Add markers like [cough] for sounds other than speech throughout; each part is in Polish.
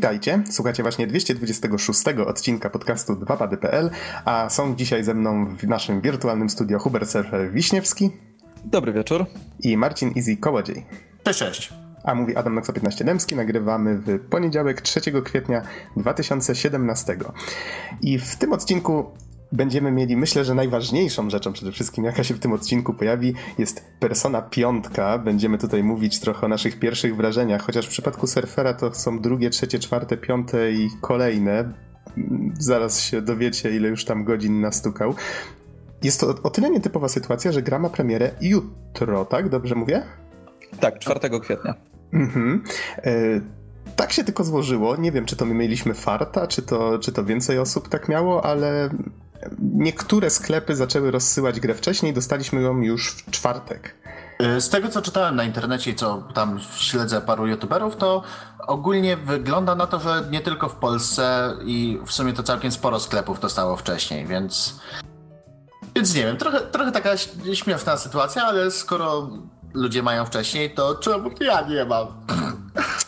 Witajcie, słuchacie właśnie 226 odcinka podcastu 2pady.pl, a są dzisiaj ze mną w naszym wirtualnym studio Hubert Surfer Wiśniewski. Dobry wieczór. I Marcin Easy Kołodziej. Cześć, cześć. A mówi Adam Noxa 15 Dębski, nagrywamy w poniedziałek 3 kwietnia 2017. I w tym odcinku będziemy mieli, myślę, że najważniejszą rzeczą przede wszystkim, jaka się w tym odcinku pojawi, jest Persona Piątka. Będziemy tutaj mówić trochę o naszych pierwszych wrażeniach, chociaż w przypadku Surfera to są drugie, trzecie, czwarte, piąte i kolejne. Zaraz się dowiecie, ile już tam godzin nastukał. Jest to o tyle nietypowa sytuacja, że gra ma premierę jutro, tak? Dobrze mówię? Tak, 4 kwietnia. Mhm. E, tak się tylko złożyło. Nie wiem, czy to my mieliśmy farta, czy to, czy to więcej osób tak miało, ale niektóre sklepy zaczęły rozsyłać grę wcześniej, dostaliśmy ją już w czwartek. Z tego co czytałem na internecie i co tam śledzę paru youtuberów, to ogólnie wygląda na to, że nie tylko w Polsce i w sumie to całkiem sporo sklepów dostało wcześniej, więc. Więc nie wiem, trochę, trochę taka śmieszna sytuacja, ale skoro ludzie mają wcześniej, to czemu ja nie mam? [clears throat]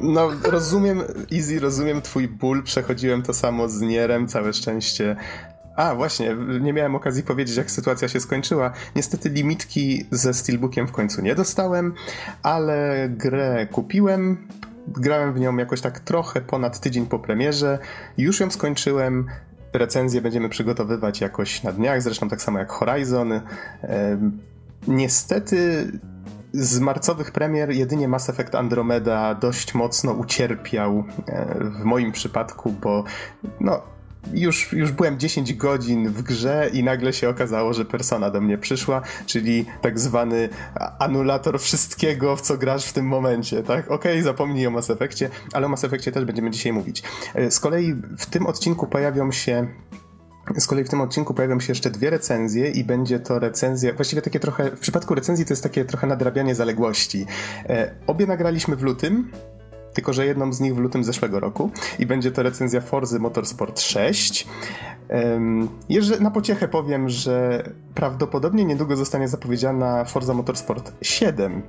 No, rozumiem, Easy, rozumiem twój ból. Przechodziłem to samo z Nierem, całe szczęście. A, właśnie, nie miałem okazji powiedzieć, jak sytuacja się skończyła. Niestety limitki ze Steelbookiem w końcu nie dostałem, ale grę kupiłem. Grałem w nią jakoś tak trochę ponad tydzień po premierze. Już ją skończyłem. Recenzję będziemy przygotowywać jakoś na dniach, zresztą tak samo jak Horizon. Niestety z marcowych premier jedynie Mass Effect Andromeda dość mocno ucierpiał e, w moim przypadku, bo no, już, już byłem 10 godzin w grze i nagle się okazało, że persona do mnie przyszła, czyli tak zwany anulator wszystkiego, w co grasz w tym momencie, tak? Okej, okay, zapomnij o Mass Effectie, ale o Mass Effectie też będziemy dzisiaj mówić. E, z kolei w tym odcinku pojawią się z kolei w tym odcinku pojawią się jeszcze dwie recenzje i będzie to recenzja, właściwie takie trochę, w przypadku recenzji to jest takie trochę nadrabianie zaległości. E, obie nagraliśmy w lutym, tylko że jedną z nich w lutym zeszłego roku i będzie to recenzja Forzy Motorsport 6. Jeżeli na pociechę powiem, że prawdopodobnie niedługo zostanie zapowiedziana Forza Motorsport 7.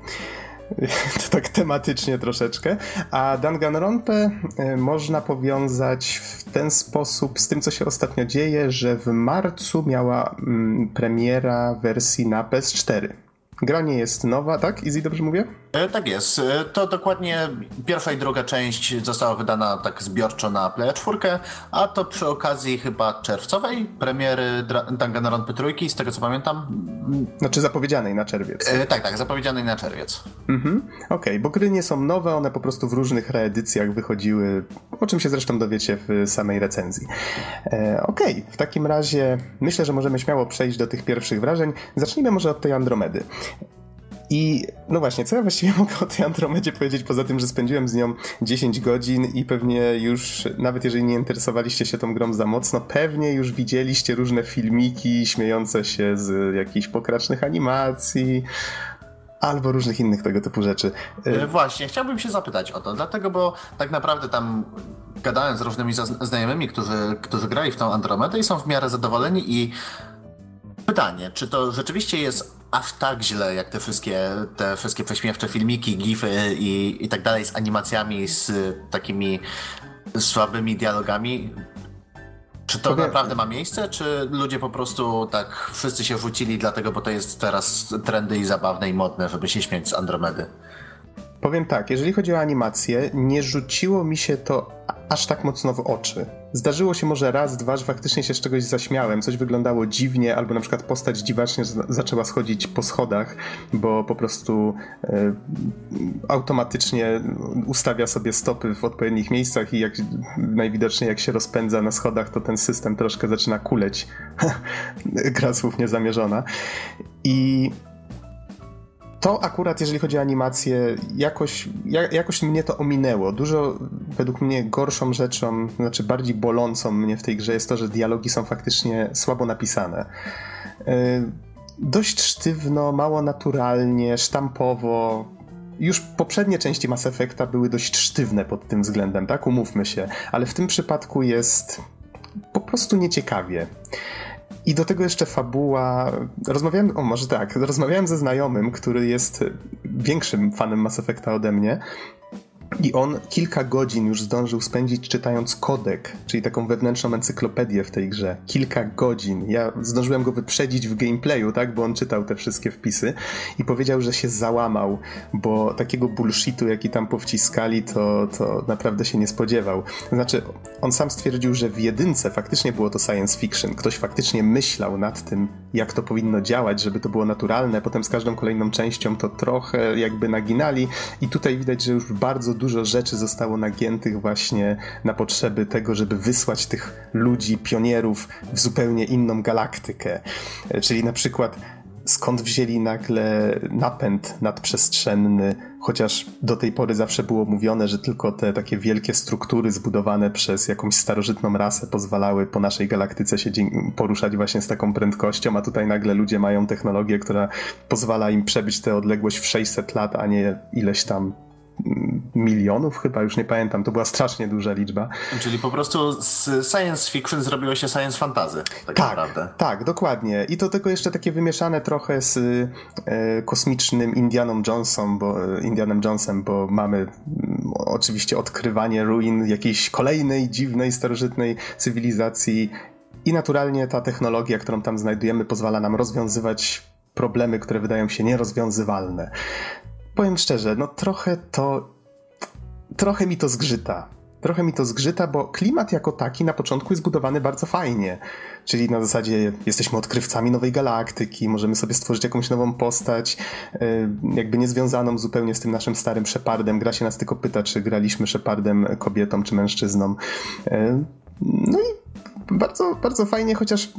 [laughs] to tak tematycznie troszeczkę. A Danganronpę e, można powiązać w ten sposób z tym, co się ostatnio dzieje, że w marcu miała mm, premiera wersji na PS4. Gra nie jest nowa, tak? Easy, dobrze mówię? E, tak jest. E, to dokładnie pierwsza i druga część została wydana tak zbiorczo na Play 4, a to przy okazji chyba czerwcowej premiery Danganronpy trójki, z tego co pamiętam. Znaczy zapowiedzianej na czerwiec. E, tak, tak, zapowiedzianej na czerwiec. Mhm, okej, okay, bo gry nie są nowe, one po prostu w różnych reedycjach wychodziły, o czym się zresztą dowiecie w samej recenzji. E, okej, okay, w takim razie myślę, że możemy śmiało przejść do tych pierwszych wrażeń. Zacznijmy może od tej Andromedy. I no właśnie, co ja właściwie [laughs] mogę o tej Andromedzie powiedzieć, poza tym, że spędziłem z nią 10 godzin i pewnie już, nawet jeżeli nie interesowaliście się tą grą za mocno, pewnie już widzieliście różne filmiki śmiejące się z jakichś pokracznych animacji, albo różnych innych tego typu rzeczy. E, właśnie, chciałbym się zapytać o to, dlatego, bo tak naprawdę tam gadałem z różnymi znajomymi, którzy, którzy grali w tą Andromedę i są w miarę zadowoleni i pytanie, czy to rzeczywiście jest aż tak źle, jak te wszystkie, te wszystkie prześmiewcze filmiki, gify i, i tak dalej z animacjami, z takimi słabymi dialogami. Czy to Powiem... naprawdę ma miejsce, czy ludzie po prostu tak wszyscy się rzucili dlatego, bo to jest teraz trendy i zabawne i modne, żeby się śmiać z Andromedy? Powiem tak, jeżeli chodzi o animację, nie rzuciło mi się to aż tak mocno w oczy. Zdarzyło się może raz, dwa, że faktycznie się z czegoś zaśmiałem, coś wyglądało dziwnie, albo na przykład postać dziwacznie zaczęła schodzić po schodach, bo po prostu e, automatycznie ustawia sobie stopy w odpowiednich miejscach i jak najwidoczniej jak się rozpędza na schodach, to ten system troszkę zaczyna kuleć. [laughs] Gra słów niezamierzona. I to akurat, jeżeli chodzi o animację, jakoś, jakoś mnie to ominęło. Dużo, według mnie, gorszą rzeczą, znaczy bardziej bolącą mnie w tej grze jest to, że dialogi są faktycznie słabo napisane. Yy, dość sztywno, mało naturalnie, sztampowo. Już poprzednie części Mass Effecta były dość sztywne pod tym względem, tak? Umówmy się. Ale w tym przypadku jest po prostu nieciekawie. I do tego jeszcze fabuła. Rozmawiałem, o może tak, rozmawiałem ze znajomym, który jest większym fanem Mass Effecta ode mnie. I on kilka godzin już zdążył spędzić czytając kodek, czyli taką wewnętrzną encyklopedię w tej grze. Kilka godzin. Ja zdążyłem go wyprzedzić w gameplayu, tak, bo on czytał te wszystkie wpisy i powiedział, że się załamał, bo takiego bullshitu, jaki tam powciskali, to, to naprawdę się nie spodziewał. Znaczy, on sam stwierdził, że w jedynce faktycznie było to science fiction. Ktoś faktycznie myślał nad tym, jak to powinno działać, żeby to było naturalne. Potem z każdą kolejną częścią to trochę jakby naginali i tutaj widać, że już bardzo dużo rzeczy zostało nagiętych właśnie na potrzeby tego, żeby wysłać tych ludzi, pionierów w zupełnie inną galaktykę. E, czyli na przykład skąd wzięli nagle napęd nadprzestrzenny, chociaż do tej pory zawsze było mówione, że tylko te takie wielkie struktury zbudowane przez jakąś starożytną rasę pozwalały po naszej galaktyce się poruszać właśnie z taką prędkością, a tutaj nagle ludzie mają technologię, która pozwala im przebyć tę odległość w 600 lat, a nie ileś tam milionów chyba, już nie pamiętam, to była strasznie duża liczba. Czyli po prostu z science fiction zrobiło się science fantasy, tak, tak naprawdę. Tak, dokładnie. I to tylko jeszcze takie wymieszane trochę z e, kosmicznym Indianą Jonesem, bo, Indianem Jonesem, bo mamy m, mm, oczywiście odkrywanie ruin jakiejś kolejnej dziwnej, starożytnej cywilizacji i naturalnie ta technologia, którą tam znajdujemy, pozwala nam rozwiązywać problemy, które wydają się nierozwiązywalne powiem szczerze, no trochę to. Trochę mi to zgrzyta. Trochę mi to zgrzyta, bo klimat jako taki na początku jest budowany bardzo fajnie. Czyli na zasadzie jesteśmy odkrywcami nowej galaktyki, możemy sobie stworzyć jakąś nową postać, e, jakby niezwiązaną zupełnie z tym naszym starym Shepardem. Gra się nas tylko pyta, czy graliśmy Shepardem kobietą czy mężczyzną. E, no i bardzo, bardzo fajnie, chociaż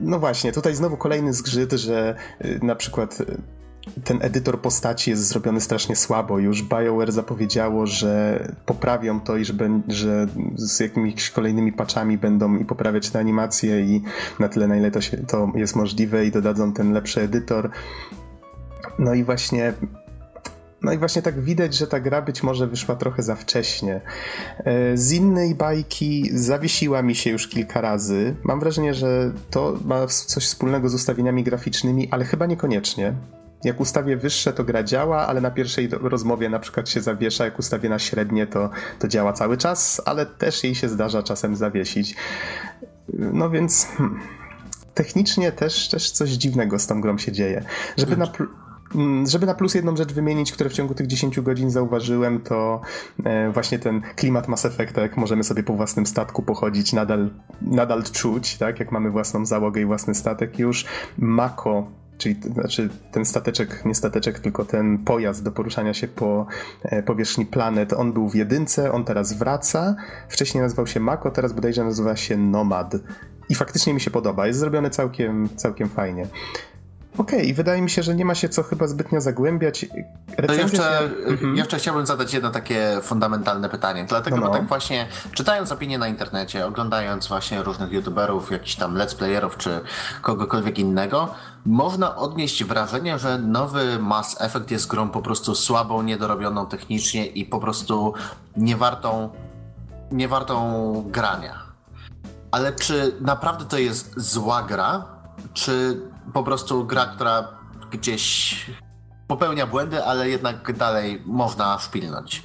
no właśnie, tutaj znowu kolejny zgrzyt, że e, na przykład ten edytor postaci jest zrobiony strasznie słabo. Już BioWare zapowiedziało, że poprawią to i że, że z jakimiś kolejnymi patchami będą i poprawiać te animacje i na tyle, na ile to, się, to jest możliwe i dodadzą ten lepszy edytor. No i właśnie no i właśnie tak widać, że ta gra być może wyszła trochę za wcześnie. E, z innej bajki zawiesiła mi się już kilka razy. Mam wrażenie, że to ma coś wspólnego z ustawieniami graficznymi, ale chyba niekoniecznie. Jak ustawię wyższe, to gra działa, ale na pierwszej rozmowie na przykład się zawiesza. Jak ustawię na średnie, to, to działa cały czas, ale też jej się zdarza czasem zawiesić. No więc hmm, technicznie też, też coś dziwnego z tą grą się dzieje. Żeby na, mm, żeby na plus jedną rzecz wymienić, które w ciągu tych 10 godzin zauważyłem, to e, właśnie ten klimat Mass Effecta, jak możemy sobie po własnym statku pochodzić, nadal, nadal czuć, tak? Jak mamy własną załogę i własny statek już. Mako czyli znaczy ten stateczek, nie stateczek, tylko ten pojazd do poruszania się po e, powierzchni planet, on był w jedynce, on teraz wraca. Wcześniej nazywał się Mako, teraz bodajże nazywa się Nomad. I faktycznie mi się podoba, jest zrobiony całkiem, całkiem fajnie. Okej, okay, wydaje mi się, że nie ma się co chyba zbytnio zagłębiać. Recenzja to jeszcze, się... mhm. jeszcze chciałbym zadać jedno takie fundamentalne pytanie. Dlatego, no, no. tak właśnie czytając opinie na internecie, oglądając właśnie różnych youtuberów, jakichś tam let's playerów czy kogokolwiek innego, można odnieść wrażenie, że nowy Mass Effect jest grą po prostu słabą, niedorobioną technicznie i po prostu niewartą, niewartą grania. Ale czy naprawdę to jest zła gra? Czy po prostu gra, która gdzieś popełnia błędy, ale jednak dalej można wpilnąć.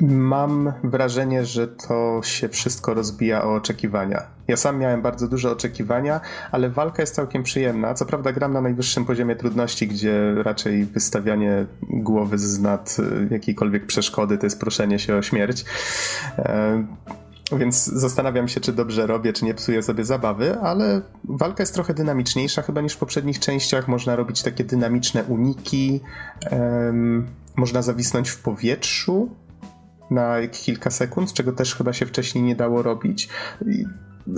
Mam wrażenie, że to się wszystko rozbija o oczekiwania. Ja sam miałem bardzo duże oczekiwania, ale walka jest całkiem przyjemna. Co prawda gram na najwyższym poziomie trudności, gdzie raczej wystawianie głowy z nad jakiejkolwiek przeszkody to jest proszenie się o śmierć. Więc zastanawiam się, czy dobrze robię, czy nie psuję sobie zabawy, ale walka jest trochę dynamiczniejsza chyba niż w poprzednich częściach. Można robić takie dynamiczne uniki, um, można zawisnąć w powietrzu na kilka sekund, czego też chyba się wcześniej nie dało robić. I,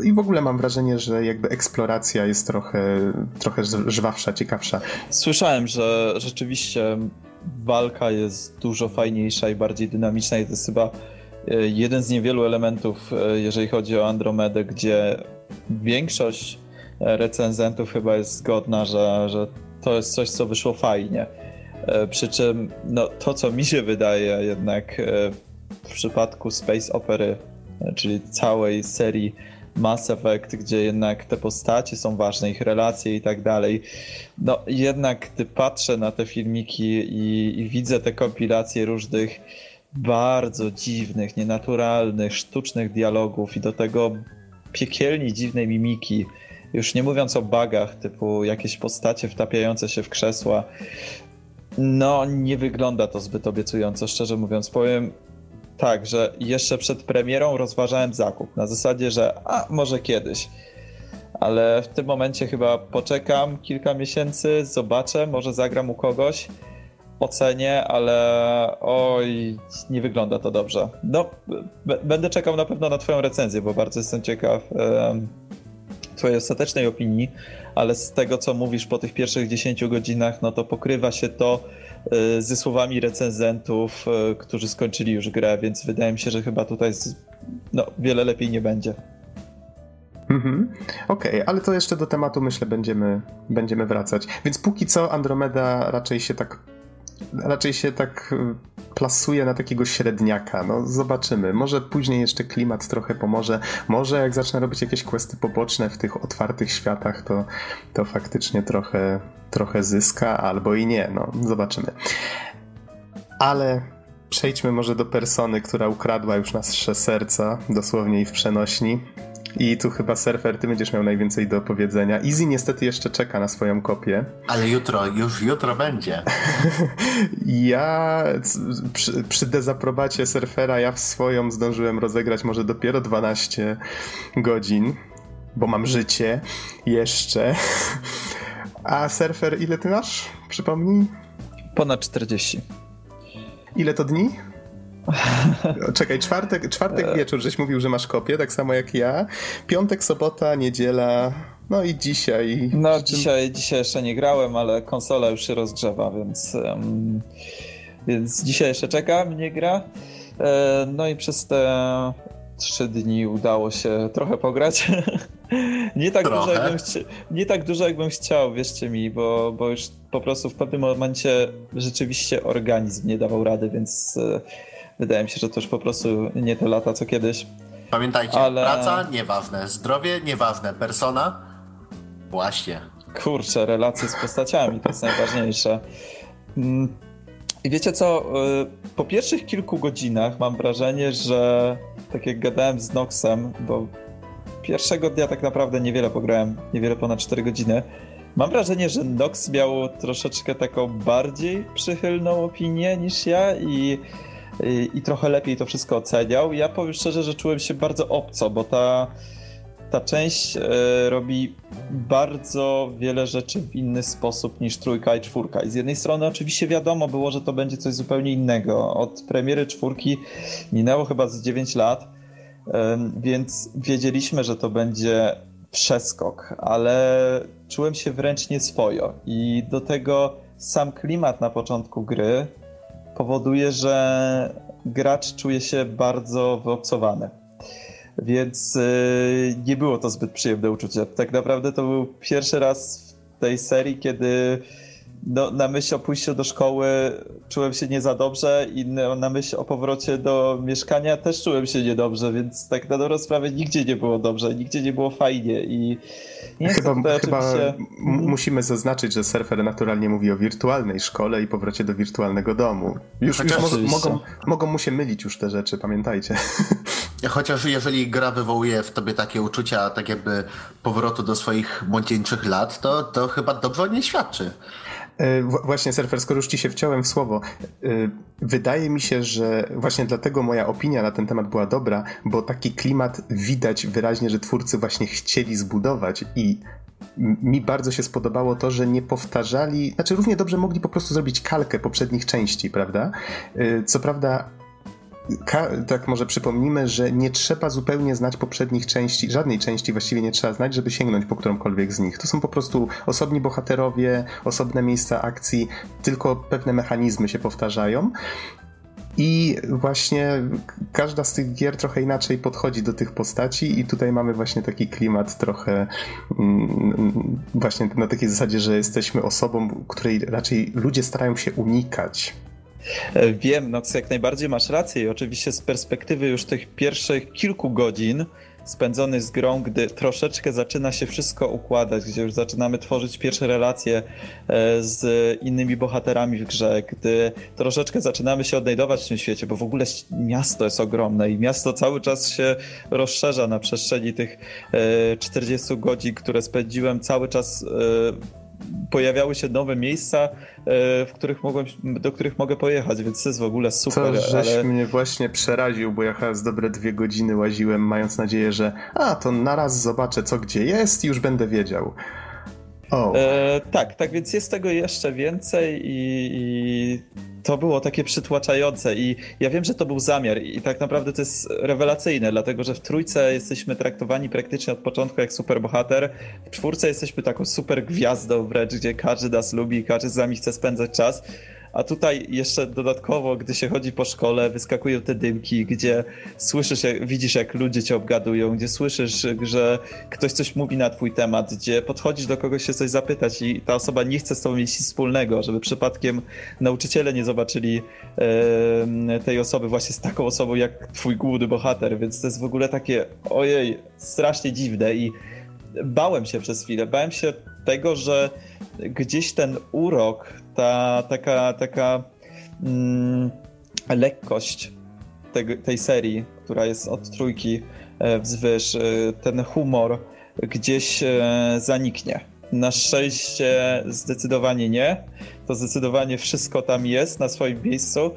i w ogóle mam wrażenie, że jakby eksploracja jest trochę, trochę żwawsza, ciekawsza. Słyszałem, że rzeczywiście walka jest dużo fajniejsza i bardziej dynamiczna i to jest chyba jeden z niewielu elementów, e, jeżeli chodzi o Andromedę, gdzie większość e, recenzentów chyba jest zgodna, że, że to jest coś, co wyszło fajnie. Przy czym no, to, co mi się wydaje jednak w przypadku Space Opery, czyli całej serii Mass Effect, gdzie jednak te postacie są ważne, ich relacje i tak dalej. No jednak gdy patrzę na te filmiki i, i widzę te kompilacje różnych bardzo dziwnych, nienaturalnych, sztucznych dialogów i do tego piekielnie dziwnej mimiki. Już nie mówiąc o bugach, typu jakieś postacie wtapiające się w krzesła. No, nie wygląda to zbyt obiecująco, szczerze mówiąc. Powiem tak, że jeszcze przed premierą rozważałem zakup. Na zasadzie, że a może kiedyś. Ale w tym momencie chyba poczekam kilka miesięcy, zobaczę, może zagram u kogoś ocenię, ale oj, nie wygląda to dobrze. No, będę czekał na pewno na Twoją recenzję, bo bardzo jestem ciekaw Twojej ostatecznej opinii, ale z tego, co mówisz po tych pierwszych 10 godzinach, no to pokrywa się to y, ze słowami recenzentów, y, którzy skończyli już grę, więc wydaje mi się, że chyba tutaj z, no, wiele lepiej nie będzie. Mhm. Okej, okay, ale to jeszcze do tematu myślę będziemy, będziemy wracać. Więc póki co Andromeda raczej się tak raczej się tak y, plasuje na takiego średniaka. No zobaczymy. Może później jeszcze klimat trochę pomoże. Może jak zacznę robić jakieś questy poboczne w tych otwartych światach, to, to faktycznie trochę, trochę zyska, albo i nie. No zobaczymy. Ale przejdźmy może do persony, która ukradła już nasze serca, dosłownie i w przenośni. I tu chyba surfer, ty będziesz miał najwięcej do powiedzenia. Easy niestety jeszcze czeka na swoją kopię. Ale jutro, już jutro będzie. [laughs] ja przy, przy dezaprobacie surfera ja w swoją zdążyłem rozegrać może dopiero 12 godzin, bo mam życie jeszcze. [laughs] A surfer ile ty masz? Przypomnij. Ponad 40. Ile to dni? Czekaj, czwartek, czwartek wieczór, żeś mówił, że masz kopię, tak samo jak ja. Piątek, sobota, niedziela, no i dzisiaj. No dzisiaj, dzisiaj jeszcze nie grałem, ale konsola już się rozgrzewa, więc, um, więc dzisiaj jeszcze czekam, nie gra. E, no i przez te trzy dni udało się trochę pograć. [laughs] nie, tak dużo, jakbym chci- nie tak dużo, jakbym chciał, wierzcie mi, bo, bo już po prostu w pewnym momencie rzeczywiście organizm nie dawał rady, więc e, Wydaje mi się, że to już po prostu nie te lata, co kiedyś. Pamiętajcie, Ale... praca nieważne, zdrowie nieważne, persona właśnie. Kurczę, relacje z postaciami to jest najważniejsze. Mm, I wiecie co, y, po pierwszych kilku godzinach mam wrażenie, że tak jak gadałem z Noxem, bo pierwszego dnia tak naprawdę niewiele pograłem, niewiele ponad 4 godziny. Mam wrażenie, że Nox miał troszeczkę taką bardziej przychylną opinię niż ja i i trochę lepiej to wszystko oceniał. Ja powiem szczerze, że czułem się bardzo obco, bo ta, ta część e, robi bardzo wiele rzeczy w inny sposób niż trójka i czwórka. I z jednej strony oczywiście wiadomo było, że to będzie coś zupełnie innego. Od premiery czwórki minęło chyba z 9 lat, więc wiedzieliśmy, że to będzie przeskok, ale czułem się wręcz nieswojo. I do tego sam klimat na początku gry powoduje, że gracz czuje się bardzo wyobcowany. Więc yy, nie było to zbyt przyjemne uczucie. Tak naprawdę to był pierwszy raz w tej serii, kiedy no, na myśl o pójściu do szkoły czułem się nie za dobrze i na myśl o powrocie do mieszkania też czułem się niedobrze, więc tak na dobrą sprawę nigdzie nie było dobrze, nigdzie nie było fajnie i nie chyba, chyba oczywiście... musimy zaznaczyć, że surfer naturalnie mówi o wirtualnej szkole i powrocie do wirtualnego domu. Już, już mo mogą, mogą mu się mylić już te rzeczy, pamiętajcie. [laughs] Chociaż jeżeli gra wywołuje w tobie takie uczucia, tak jakby powrotu do swoich młodzieńczych lat, to, to chyba dobrze o niej świadczy. E, właśnie, surfer, skoro już ci się wciąłem w słowo, e, wydaje mi się, że właśnie dlatego moja opinia na ten temat była dobra, bo taki klimat widać wyraźnie, że twórcy właśnie chcieli zbudować i mi bardzo się spodobało to, że nie powtarzali, znaczy równie dobrze mogli po prostu zrobić kalkę poprzednich części, prawda? E, co prawda tak może przypomnimy, że nie trzeba zupełnie znać poprzednich części, żadnej części właściwie nie trzeba znać, żeby sięgnąć po którąkolwiek z nich. To są po prostu osobni bohaterowie, osobne miejsca akcji, tylko pewne mechanizmy się powtarzają. I właśnie każda z tych gier trochę inaczej podchodzi do tych postaci, i tutaj mamy właśnie taki klimat trochę mm, właśnie na takiej zasadzie, że jesteśmy osobą, której raczej ludzie starają się unikać wiem, Nox, jak najbardziej masz rację i oczywiście z perspektywy już tych pierwszych kilku godzin spędzony z grą, gdy troszeczkę zaczyna się wszystko układać, gdzie już zaczynamy tworzyć pierwsze relacje e, z innymi bohaterami w grze, gdy troszeczkę zaczynamy się odnajdować w tym świecie, bo w ogóle miasto jest ogromne i miasto cały czas się rozszerza na przestrzeni tych 40 godzin, które spędziłem cały czas pojawiały się nowe miejsca, e, w których mogłem, do których mogę pojechać, więc to jest w ogóle super. To żeś ale... mnie właśnie przeraził, bo ja chyba z dobre dwie godziny łaziłem, mając nadzieję, że a, to naraz zobaczę co gdzie jest i już będę wiedział. Oh. E, tak, tak więc jest tego jeszcze więcej i, i, to było takie przytłaczające i ja wiem, że to był zamiar i tak naprawdę to jest rewelacyjne, dlatego że w trójce jesteśmy traktowani praktycznie od początku jak superbohater, w czwórce jesteśmy taką super gwiazdą wręcz, gdzie każdy nas lubi, każdy z nami chce spędzać czas, a tutaj jeszcze dodatkowo, gdy się chodzi po szkole, wyskakują te dymki, gdzie słyszysz, jak, widzisz jak ludzie cię obgadują, gdzie słyszysz, że ktoś coś mówi na twój temat, gdzie podchodzisz do kogoś się coś zapytać i ta osoba nie chce z tobą mieć nic wspólnego, żeby przypadkiem nauczyciele nie zobaczyli e, tej osoby właśnie z taką osobą jak twój główny bohater, więc to jest w ogóle takie ojej, strasznie dziwne i bałem się przez chwilę, bałem się tego, że gdzieś ten urok, ta taka, taka mm, lekkość tej, tej serii, która jest od trójki e, wzwyż, e, ten humor gdzieś e, zaniknie. Na szczęście zdecydowanie nie. To zdecydowanie wszystko tam jest na swoim miejscu.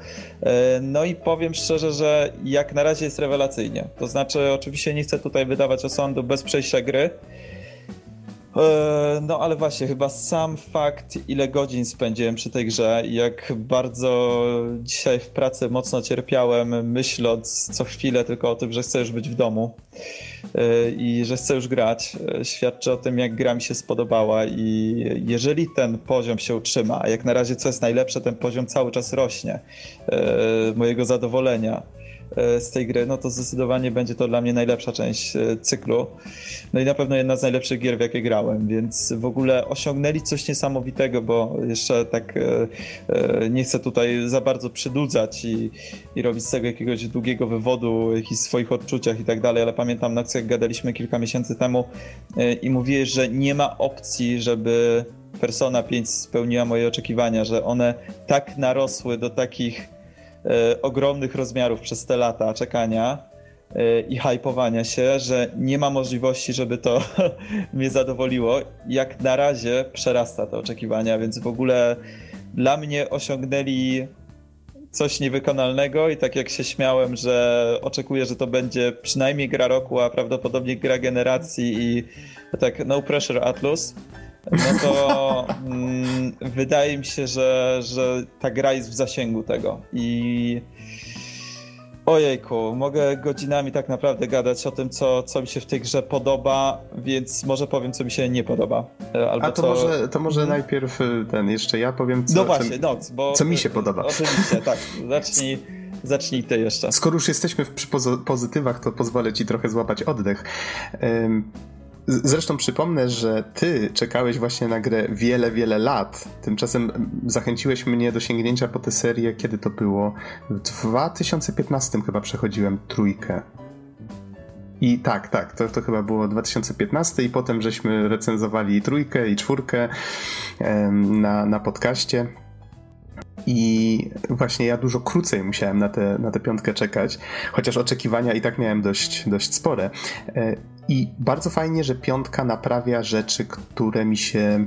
No i powiem szczerze, że jak na razie jest rewelacyjnie. To znaczy, oczywiście nie chcę tutaj wydawać osądu bez przejścia gry. E, no ale właśnie, chyba sam fakt, ile godzin spędziłem przy tej grze, jak bardzo dzisiaj w pracy mocno cierpiałem, myśląc co chwilę tylko o tym, że chcę już być w domu e, i że chcę już grać, e, świadczy o tym, jak gra mi się spodobała i jeżeli ten poziom się utrzyma, a jak na razie co jest najlepsze, ten poziom cały czas rośnie mojego zadowolenia z tej gry, no to zdecydowanie będzie to dla mnie najlepsza część e, cyklu. No i na pewno jedna z najlepszych gier, w jakie grałem, więc w ogóle osiągnęli coś niesamowitego, bo jeszcze tak e, nie chcę tutaj za bardzo przydudzać i, i robić z tego jakiegoś długiego wywodu, jakichś swoich odczuciach i tak dalej, ale pamiętam na jak gadaliśmy kilka miesięcy temu i mówiłeś, że nie ma opcji, żeby Persona 5 spełniła moje oczekiwania, że one tak narosły do takich e, ogromnych rozmiarów przez te lata czekania e, i hypowania się, że nie ma możliwości, żeby to [laughs] mnie zadowoliło. Jak na razie przerasta te oczekiwania, więc w ogóle dla mnie osiągnęli coś niewykonalnego i tak jak się śmiałem, że oczekuję, że to będzie przynajmniej gra roku, a prawdopodobnie gra generacji i tak no pressure Atlus no to mm, wydaje mi się, że, że ta gra jest w zasięgu tego i ojejku, mogę godzinami tak naprawdę gadać o tym, co, co mi się w tej grze podoba, więc może powiem, co mi się nie podoba. E, albo A to, co... może, to może hmm? najpierw e, ten, jeszcze ja powiem, co, no właśnie, co, Nox, bo, co mi się podoba. Oczywiście, tak, zacznij. Zacznij ty jeszcze. Skoro już jesteśmy przy pozytywach, to pozwolę ci trochę złapać oddech. Zresztą przypomnę, że ty czekałeś właśnie na grę wiele, wiele lat. Tymczasem zachęciłeś mnie do sięgnięcia po tę serię, kiedy to było? W 2015 chyba przechodziłem trójkę. I tak, tak, to, to chyba było 2015 i potem żeśmy recenzowali trójkę i czwórkę na, na podcaście. I właśnie ja dużo krócej musiałem na tę na piątkę czekać, chociaż oczekiwania i tak miałem dość, dość spore. E, I bardzo fajnie, że piątka naprawia rzeczy, które mi się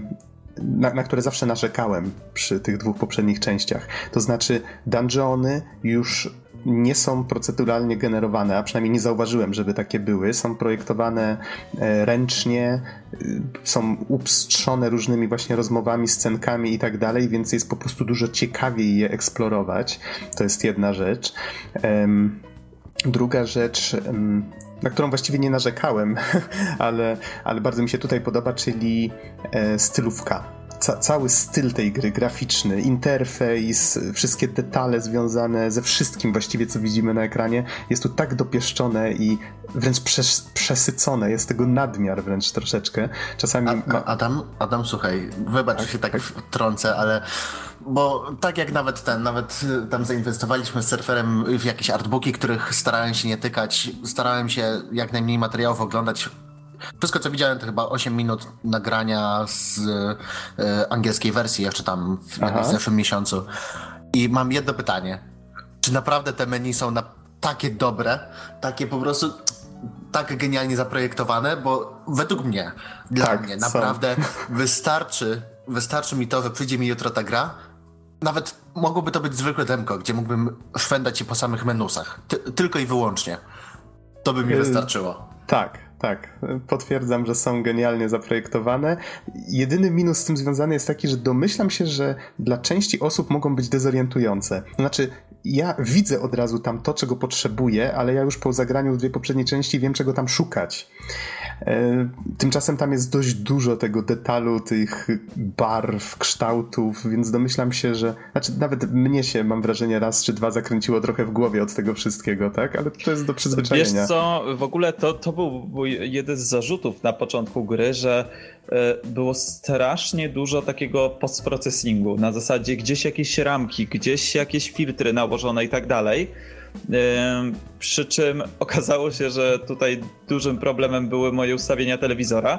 na, na, które zawsze narzekałem przy tych dwóch poprzednich częściach. To znaczy, dungeony już nie są proceduralnie generowane, a przynajmniej nie zauważyłem, żeby takie były. Są projektowane e, ręcznie, e, są upstrzone różnymi właśnie rozmowami, scenkami i tak dalej, więc jest po prostu dużo ciekawiej je eksplorować. To jest jedna rzecz. Druga rzecz, na którą właściwie nie narzekałem, [laughs] ale, ale bardzo mi się tutaj podoba, czyli e, stylówka ca cały styl tej gry, graficzny, interfejs, wszystkie detale związane ze wszystkim właściwie, co widzimy na ekranie, jest tu tak dopieszczone i wręcz przes przesycone, jest tego nadmiar wręcz troszeczkę. Czasami... A, Adam, Adam, słuchaj, wybacz, że się tak, tak trącę, ale bo tak jak nawet ten, nawet y, tam zainwestowaliśmy z surferem w jakieś artbooki, których starałem się nie tykać, starałem się jak najmniej materiałów oglądać. Wszystko, co widziałem, to chyba 8 minut nagrania z y, angielskiej wersji, jeszcze tam w, w zeszłym miesiącu. I mam jedno pytanie. Czy naprawdę te menu są na takie dobre, takie po prostu tak genialnie zaprojektowane, bo według mnie, dla tak, mnie naprawdę wystarczy, wystarczy mi to, że przyjdzie mi jutro ta gra, nawet mogłoby to być zwykłe demko, gdzie mógłbym szwendać się po samych menusach. Ty tylko i wyłącznie. To by mi y, wystarczyło. Tak, tak. Potwierdzam, że są genialnie zaprojektowane. Jedyny minus z tym związany jest taki, że domyślam się, że dla części osób mogą być dezorientujące. Znaczy, ja widzę od razu tam to, czego potrzebuję, ale ja już po zagraniu w dwie poprzedniej części wiem, czego tam szukać. E, tymczasem tam jest dość dużo tego detalu, tych barw, kształtów, więc domyślam się, że. Znaczy, nawet mnie się, mam wrażenie, raz czy dwa zakręciło trochę w głowie od tego wszystkiego, tak? Ale to jest do przyzwyczajenia. Wiesz co, w ogóle to, to był jeden z zarzutów na początku gry, że e, było strasznie dużo takiego postprocesingu. Na zasadzie gdzieś jakieś ramki, gdzieś jakieś filtry nałożone i tak dalej przy czym [laughs] okazało się, że tutaj dużym problemem były moje ustawienia telewizora,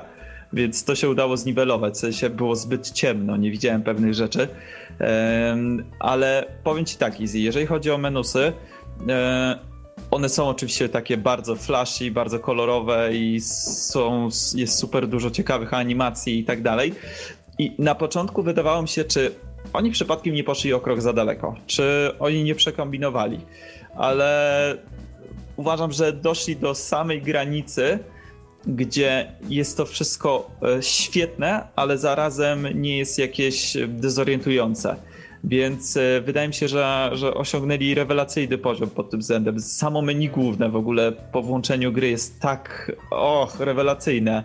więc to się udało zniwelować. W sensie było zbyt ciemno, nie widziałem pewnych rzeczy. Ale powiem ci tak, Easy, jeżeli chodzi o menusy, one są oczywiście takie bardzo flashy, bardzo kolorowe i są, jest super dużo ciekawych animacji i tak dalej. I na początku wydawało mi się, czy oni przypadkiem nie poszli o krok za daleko, czy oni nie przekombinowali ale uważam, że doszli do samej granicy, gdzie jest to wszystko e, świetne, ale zarazem nie jest jakieś dezorientujące. Więc e, wydaje mi się, że, że osiągnęli rewelacyjny poziom pod tym względem. Samo menu główne w ogóle po włączeniu gry jest tak, och, rewelacyjne.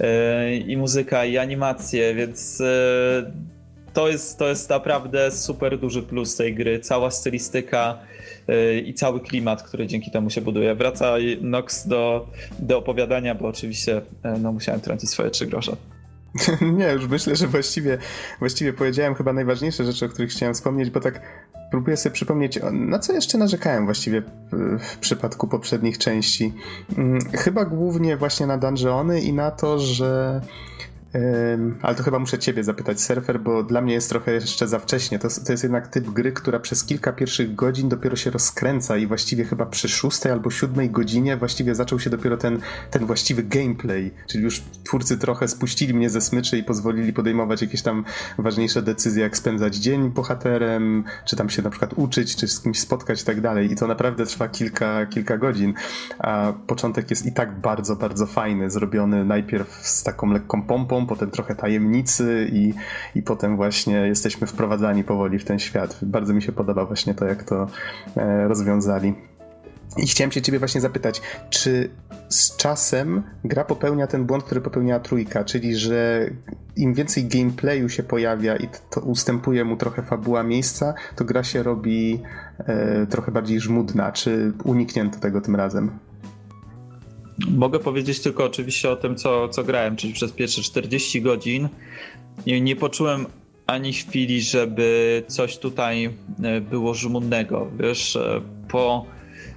E, I muzyka, i animacje, więc to jest, to jest naprawdę super duży plus tej gry. Cała stylistyka i cały klimat, który dzięki temu się buduje. Wraca Nox do, do opowiadania, bo oczywiście e, no, musiałem trącić swoje trzy grosze. [laughs] Nie, już myślę, że właściwie, właściwie powiedziałem chyba najważniejsze rzeczy, o których chciałem wspomnieć, bo tak próbuję sobie przypomnieć, na co jeszcze narzekałem właściwie w przypadku poprzednich części. Mm, chyba głównie właśnie na dungeony i na to, że ale to chyba muszę ciebie zapytać, surfer, bo dla mnie jest trochę jeszcze za wcześnie. To, to jest jednak typ gry, która przez kilka pierwszych godzin dopiero się rozkręca i właściwie chyba przy szóstej albo siódmej godzinie właściwie zaczął się dopiero ten, ten właściwy gameplay, czyli już twórcy trochę spuścili mnie ze smyczy i pozwolili podejmować jakieś tam ważniejsze decyzje, jak spędzać dzień bohaterem, czy tam się na przykład uczyć, czy z kimś spotkać i tak dalej. I to naprawdę trwa kilka, kilka godzin, a początek jest i tak bardzo, bardzo fajny, zrobiony najpierw z taką lekką pompą, potem trochę tajemnicy i, i potem właśnie jesteśmy wprowadzani powoli w ten świat. Bardzo mi się podoba właśnie to, jak to e, rozwiązali. I chciałem się ciebie właśnie zapytać, czy z czasem gra popełnia ten błąd, który popełniała trójka, czyli że im więcej gameplayu się pojawia i to ustępuje mu trochę fabuła miejsca, to gra się robi e, trochę bardziej żmudna. Czy uniknięto tego tym razem? Mogę powiedzieć tylko oczywiście o tym, co, co grałem, czyli przez pierwsze 40 godzin nie, nie poczułem ani chwili, żeby coś tutaj e, było żmudnego. Wiesz, e, po,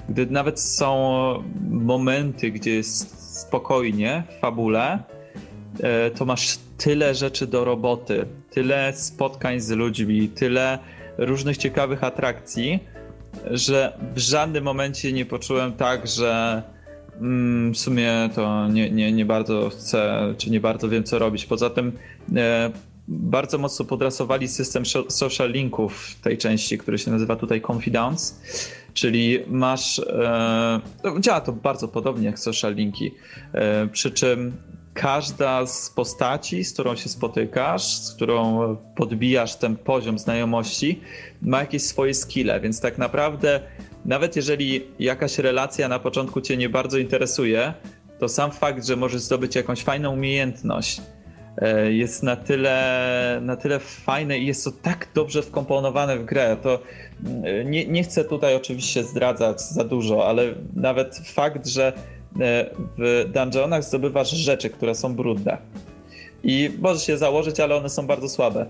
gdy nawet są momenty, gdzie jest spokojnie w fabule, e, to masz tyle rzeczy do roboty, tyle spotkań z ludźmi, tyle różnych ciekawych atrakcji, że w żadnym momencie nie poczułem tak, że w sumie to nie, nie, nie bardzo chcę, czy nie bardzo wiem, co robić. Poza tym e, bardzo mocno podrasowali system social linków w tej części, który się nazywa tutaj Confidence. Czyli masz. E, no, działa to bardzo podobnie jak social linki. E, przy czym każda z postaci, z którą się spotykasz, z którą podbijasz ten poziom znajomości, ma jakieś swoje skille, więc tak naprawdę nawet jeżeli jakaś relacja na początku cię nie bardzo interesuje, to sam fakt, że możesz zdobyć jakąś fajną umiejętność, e, jest na tyle, na tyle fajne i jest to tak dobrze wkomponowane w grę. To mm, nie, nie chcę tutaj oczywiście zdradzać za dużo, ale nawet fakt, że e, w dungeonach zdobywasz rzeczy, które są brudne. I możesz je założyć, ale one są bardzo słabe.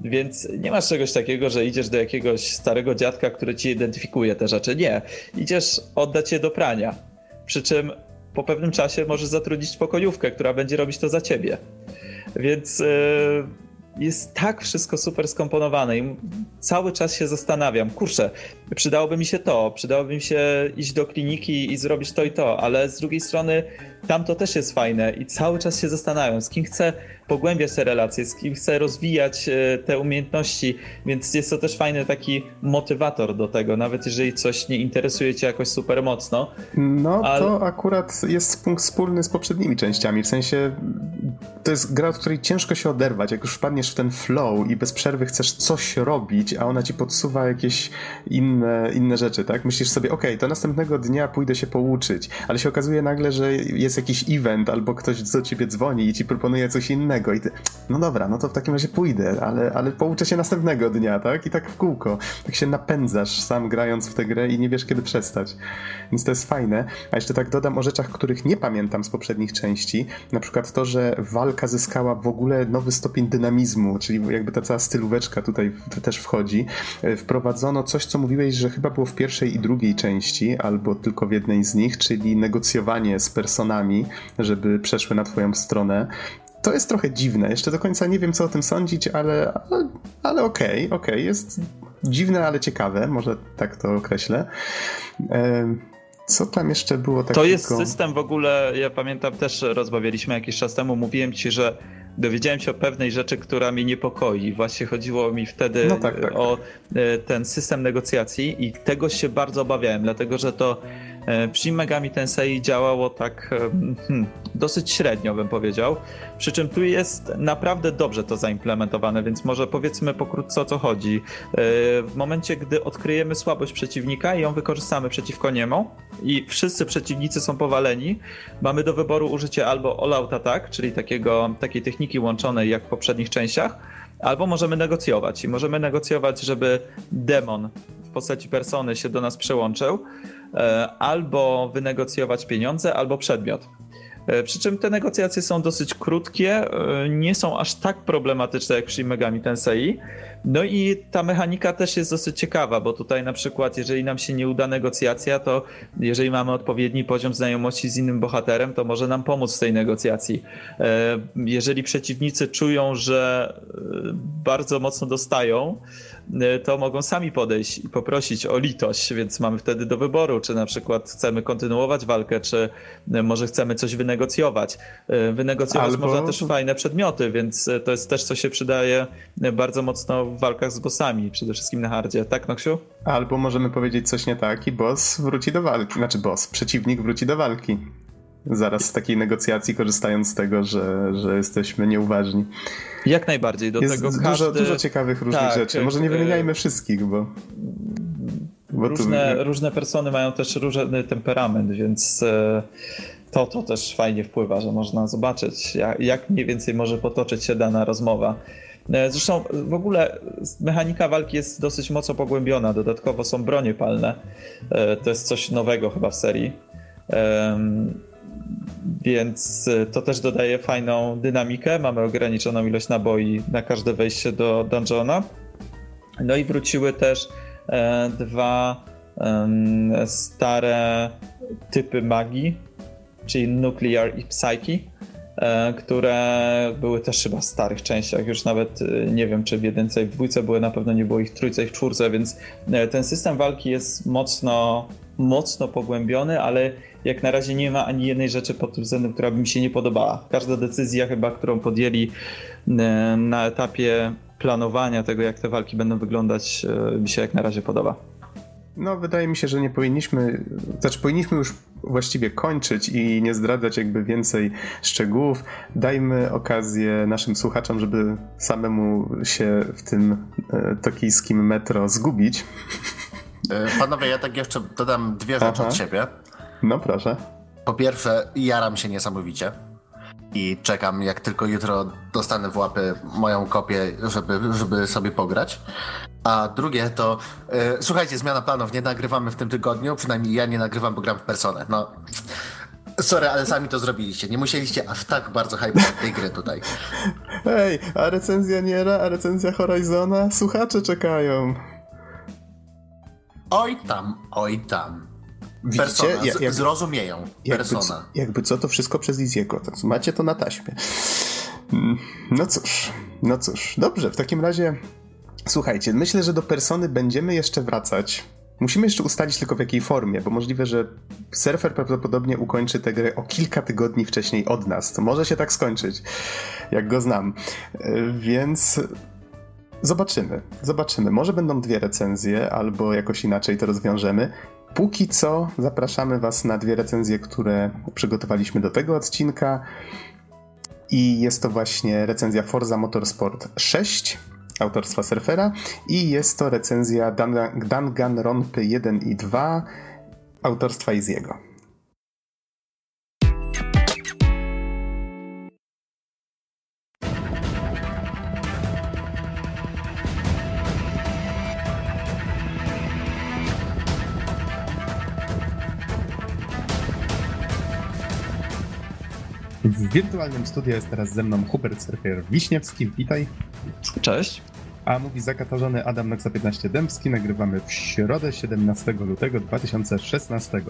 Więc nie masz czegoś takiego, że idziesz do jakiegoś starego dziadka, który ci identyfikuje te rzeczy. Nie. Idziesz oddać je do prania. Przy czym po pewnym czasie możesz zatrudnić pokojówkę, która będzie robić to za ciebie. Więc yy, jest tak wszystko super skomponowane i cały czas się zastanawiam, kurczę, przydałoby mi się to, przydałoby mi się iść do kliniki i zrobić to i to, ale z drugiej strony tam to też jest fajne i cały czas się zastanawiam, z kim chcę pogłębiać te relacje, z kim chcę rozwijać e, te umiejętności, więc jest to też fajny taki motywator do tego, nawet jeżeli coś nie interesuje cię jakoś super mocno. No ale... to akurat jest punkt wspólny z poprzednimi częściami, w sensie to jest gra, od której ciężko się oderwać, jak już wpadniesz w ten flow i bez przerwy chcesz coś robić, a ona ci podsuwa jakieś inne, inne rzeczy, tak? Myślisz sobie, okej, okay, to następnego dnia pójdę się pouczyć, ale się okazuje nagle, że jest jakiś event albo ktoś do ciebie dzwoni i ci proponuje coś innego i ty, no dobra, no to w takim razie pójdę, ale, ale pouczę się następnego dnia, tak? I tak w kółko. Tak się napędzasz sam grając w tę grę i nie wiesz kiedy przestać. Więc to jest fajne. A jeszcze tak dodam o rzeczach, których nie pamiętam z poprzednich części. Na przykład to, że walka zyskała w ogóle nowy stopień dynamizmu, czyli jakby ta cała stylóweczka tutaj też wchodzi. E, wprowadzono coś, co mówiłeś, że chyba było w pierwszej i drugiej części, albo tylko w jednej z nich, czyli negocjowanie z personami, żeby przeszły na twoją stronę to jest trochę dziwne. Jeszcze do końca nie wiem, co o tym sądzić, ale, ale, ale okej, okay. Okay. Jest dziwne, ale ciekawe, może tak to określę. Co tam jeszcze było takiego? To jest system w ogóle, ja pamiętam też rozmawialiśmy jakiś czas temu, mówiłem ci, że dowiedziałem się o pewnej rzeczy, która mnie niepokoi. Właśnie chodziło mi wtedy no tak, tak, o. E, ten system negocjacji i tego się bardzo obawiałem, dlatego że to E, przy Megami Tensei działało tak e, hmm, dosyć średnio, bym powiedział. Przy czym tu jest naprawdę dobrze to zaimplementowane, więc może powiedzmy pokrótce o co chodzi. E, w momencie, gdy odkryjemy słabość przeciwnika i ją wykorzystamy przeciwko niemu i wszyscy przeciwnicy są powaleni, mamy do wyboru użycie albo all-out attack, czyli takiego, takiej techniki łączonej jak w poprzednich częściach, albo możemy negocjować. I możemy negocjować, żeby demon w postaci persony się do nas przełączył E, albo wynegocjować pieniądze, albo przedmiot. E, przy czym te negocjacje są dosyć krótkie, e, nie są aż tak problematyczne jak przy Megami Tensei. No i ta mechanika też jest dosyć ciekawa, bo tutaj na przykład, jeżeli nam się nie uda negocjacja, to jeżeli mamy odpowiedni poziom znajomości z innym bohaterem, to może nam pomóc w tej negocjacji. Jeżeli przeciwnicy czują, że bardzo mocno dostają, to mogą sami podejść i poprosić o litość, więc mamy wtedy do wyboru, czy na przykład chcemy kontynuować walkę, czy y, może chcemy coś wynegocjować. Y, wynegocjować Albo... można też fajne przedmioty, więc to jest też, co się przydaje bardzo mocno w walkach z bossami, przede wszystkim na hardzie. Tak, Noksiu? Albo możemy powiedzieć coś nie tak i boss wróci do walki, znaczy boss, przeciwnik wróci do walki zaraz z takiej negocjacji, korzystając z tego, że, że jesteśmy nieuważni. Jak najbardziej. Do Jest tego dużo, każdy... dużo ciekawych różnych tak, rzeczy. Może nie e, wymieniajmy wszystkich, bo. bo różne, tu... różne persony mają też różny temperament, więc e, to, to też fajnie wpływa, że można zobaczyć, jak, jak mniej więcej może potoczyć się dana rozmowa. E, zresztą w ogóle mechanika walki jest dosyć mocno pogłębiona. Dodatkowo są bronie palne. To jest coś nowego chyba w serii. Więc y, to też dodaje fajną dynamikę. Mamy ograniczoną ilość naboi na każde wejście do dungeona. No i wróciły też e, dwa e, stare typy magii, czyli Nuclear i Psyche, e, które były też chyba w starych częściach. Już nawet nie wiem, czy w jedynce i w dwójce były, na pewno nie było ich w trójce i w czwórce, więc e, ten system walki jest mocno, mocno pogłębiony, ale jak na razie nie ma ani jednej rzeczy pod tym względem, która by mi się nie podobała. Każda decyzja chyba, którą podjęli e, na etapie planowania tego, jak te walki będą wyglądać, e, mi się jak na razie podoba. No, wydaje mi się, że nie powinniśmy, znaczy powinniśmy już właściwie kończyć i nie zdradzać jakby więcej szczegółów. Dajmy okazję naszym słuchaczom, żeby samemu się w tym e, tokijskim metro zgubić. [laughs] Panowie, ja tak jeszcze dodam dwie rzeczy Aha. od siebie. No proszę. Po pierwsze, jaram się niesamowicie. i czekam, jak tylko jutro dostanę w łapy moją kopię, żeby, żeby sobie pograć. A drugie to, e, słuchajcie, zmiana planów, nie nagrywamy w tym tygodniu, przynajmniej ja nie nagrywam, bo gram w personę. No, sorry, ale sami to zrobiliście. Nie musieliście aż tak bardzo hypować tej gry tutaj. Ej, a recenzja Niera, a recenzja Horizona? Słuchacze czekają. Oj tam, oj tam. Widzicie? Persona, jak, jak, zrozumieją. Persona. Jakby co, jakby co, to wszystko przez Iziego. Macie to na taśmie. Mm, no cóż, no cóż. Dobrze, w takim razie słuchajcie, myślę, że do Persony będziemy jeszcze wracać. Musimy jeszcze ustalić tylko w jakiej formie, bo możliwe, że surfer prawdopodobnie ukończy tę grę o kilka tygodni wcześniej od nas. To może się tak skończyć, jak go znam. E, więc zobaczymy, zobaczymy. Może będą dwie recenzje, albo jakoś inaczej to rozwiążemy. Póki co zapraszamy Was na dwie recenzje, które przygotowaliśmy do tego odcinka. I jest to właśnie recenzja Forza Motorsport 6 autorstwa Surfera i jest to recenzja Danganronpy 1 i 2 autorstwa Iziego. W wirtualnym studiu jest teraz ze mną Hubert Surfer Wiśniewski. Witaj. Cześć. A mówi zakatarzony Adam Noxa 15 Dębski. Nagrywamy w środę 17 lutego 2016.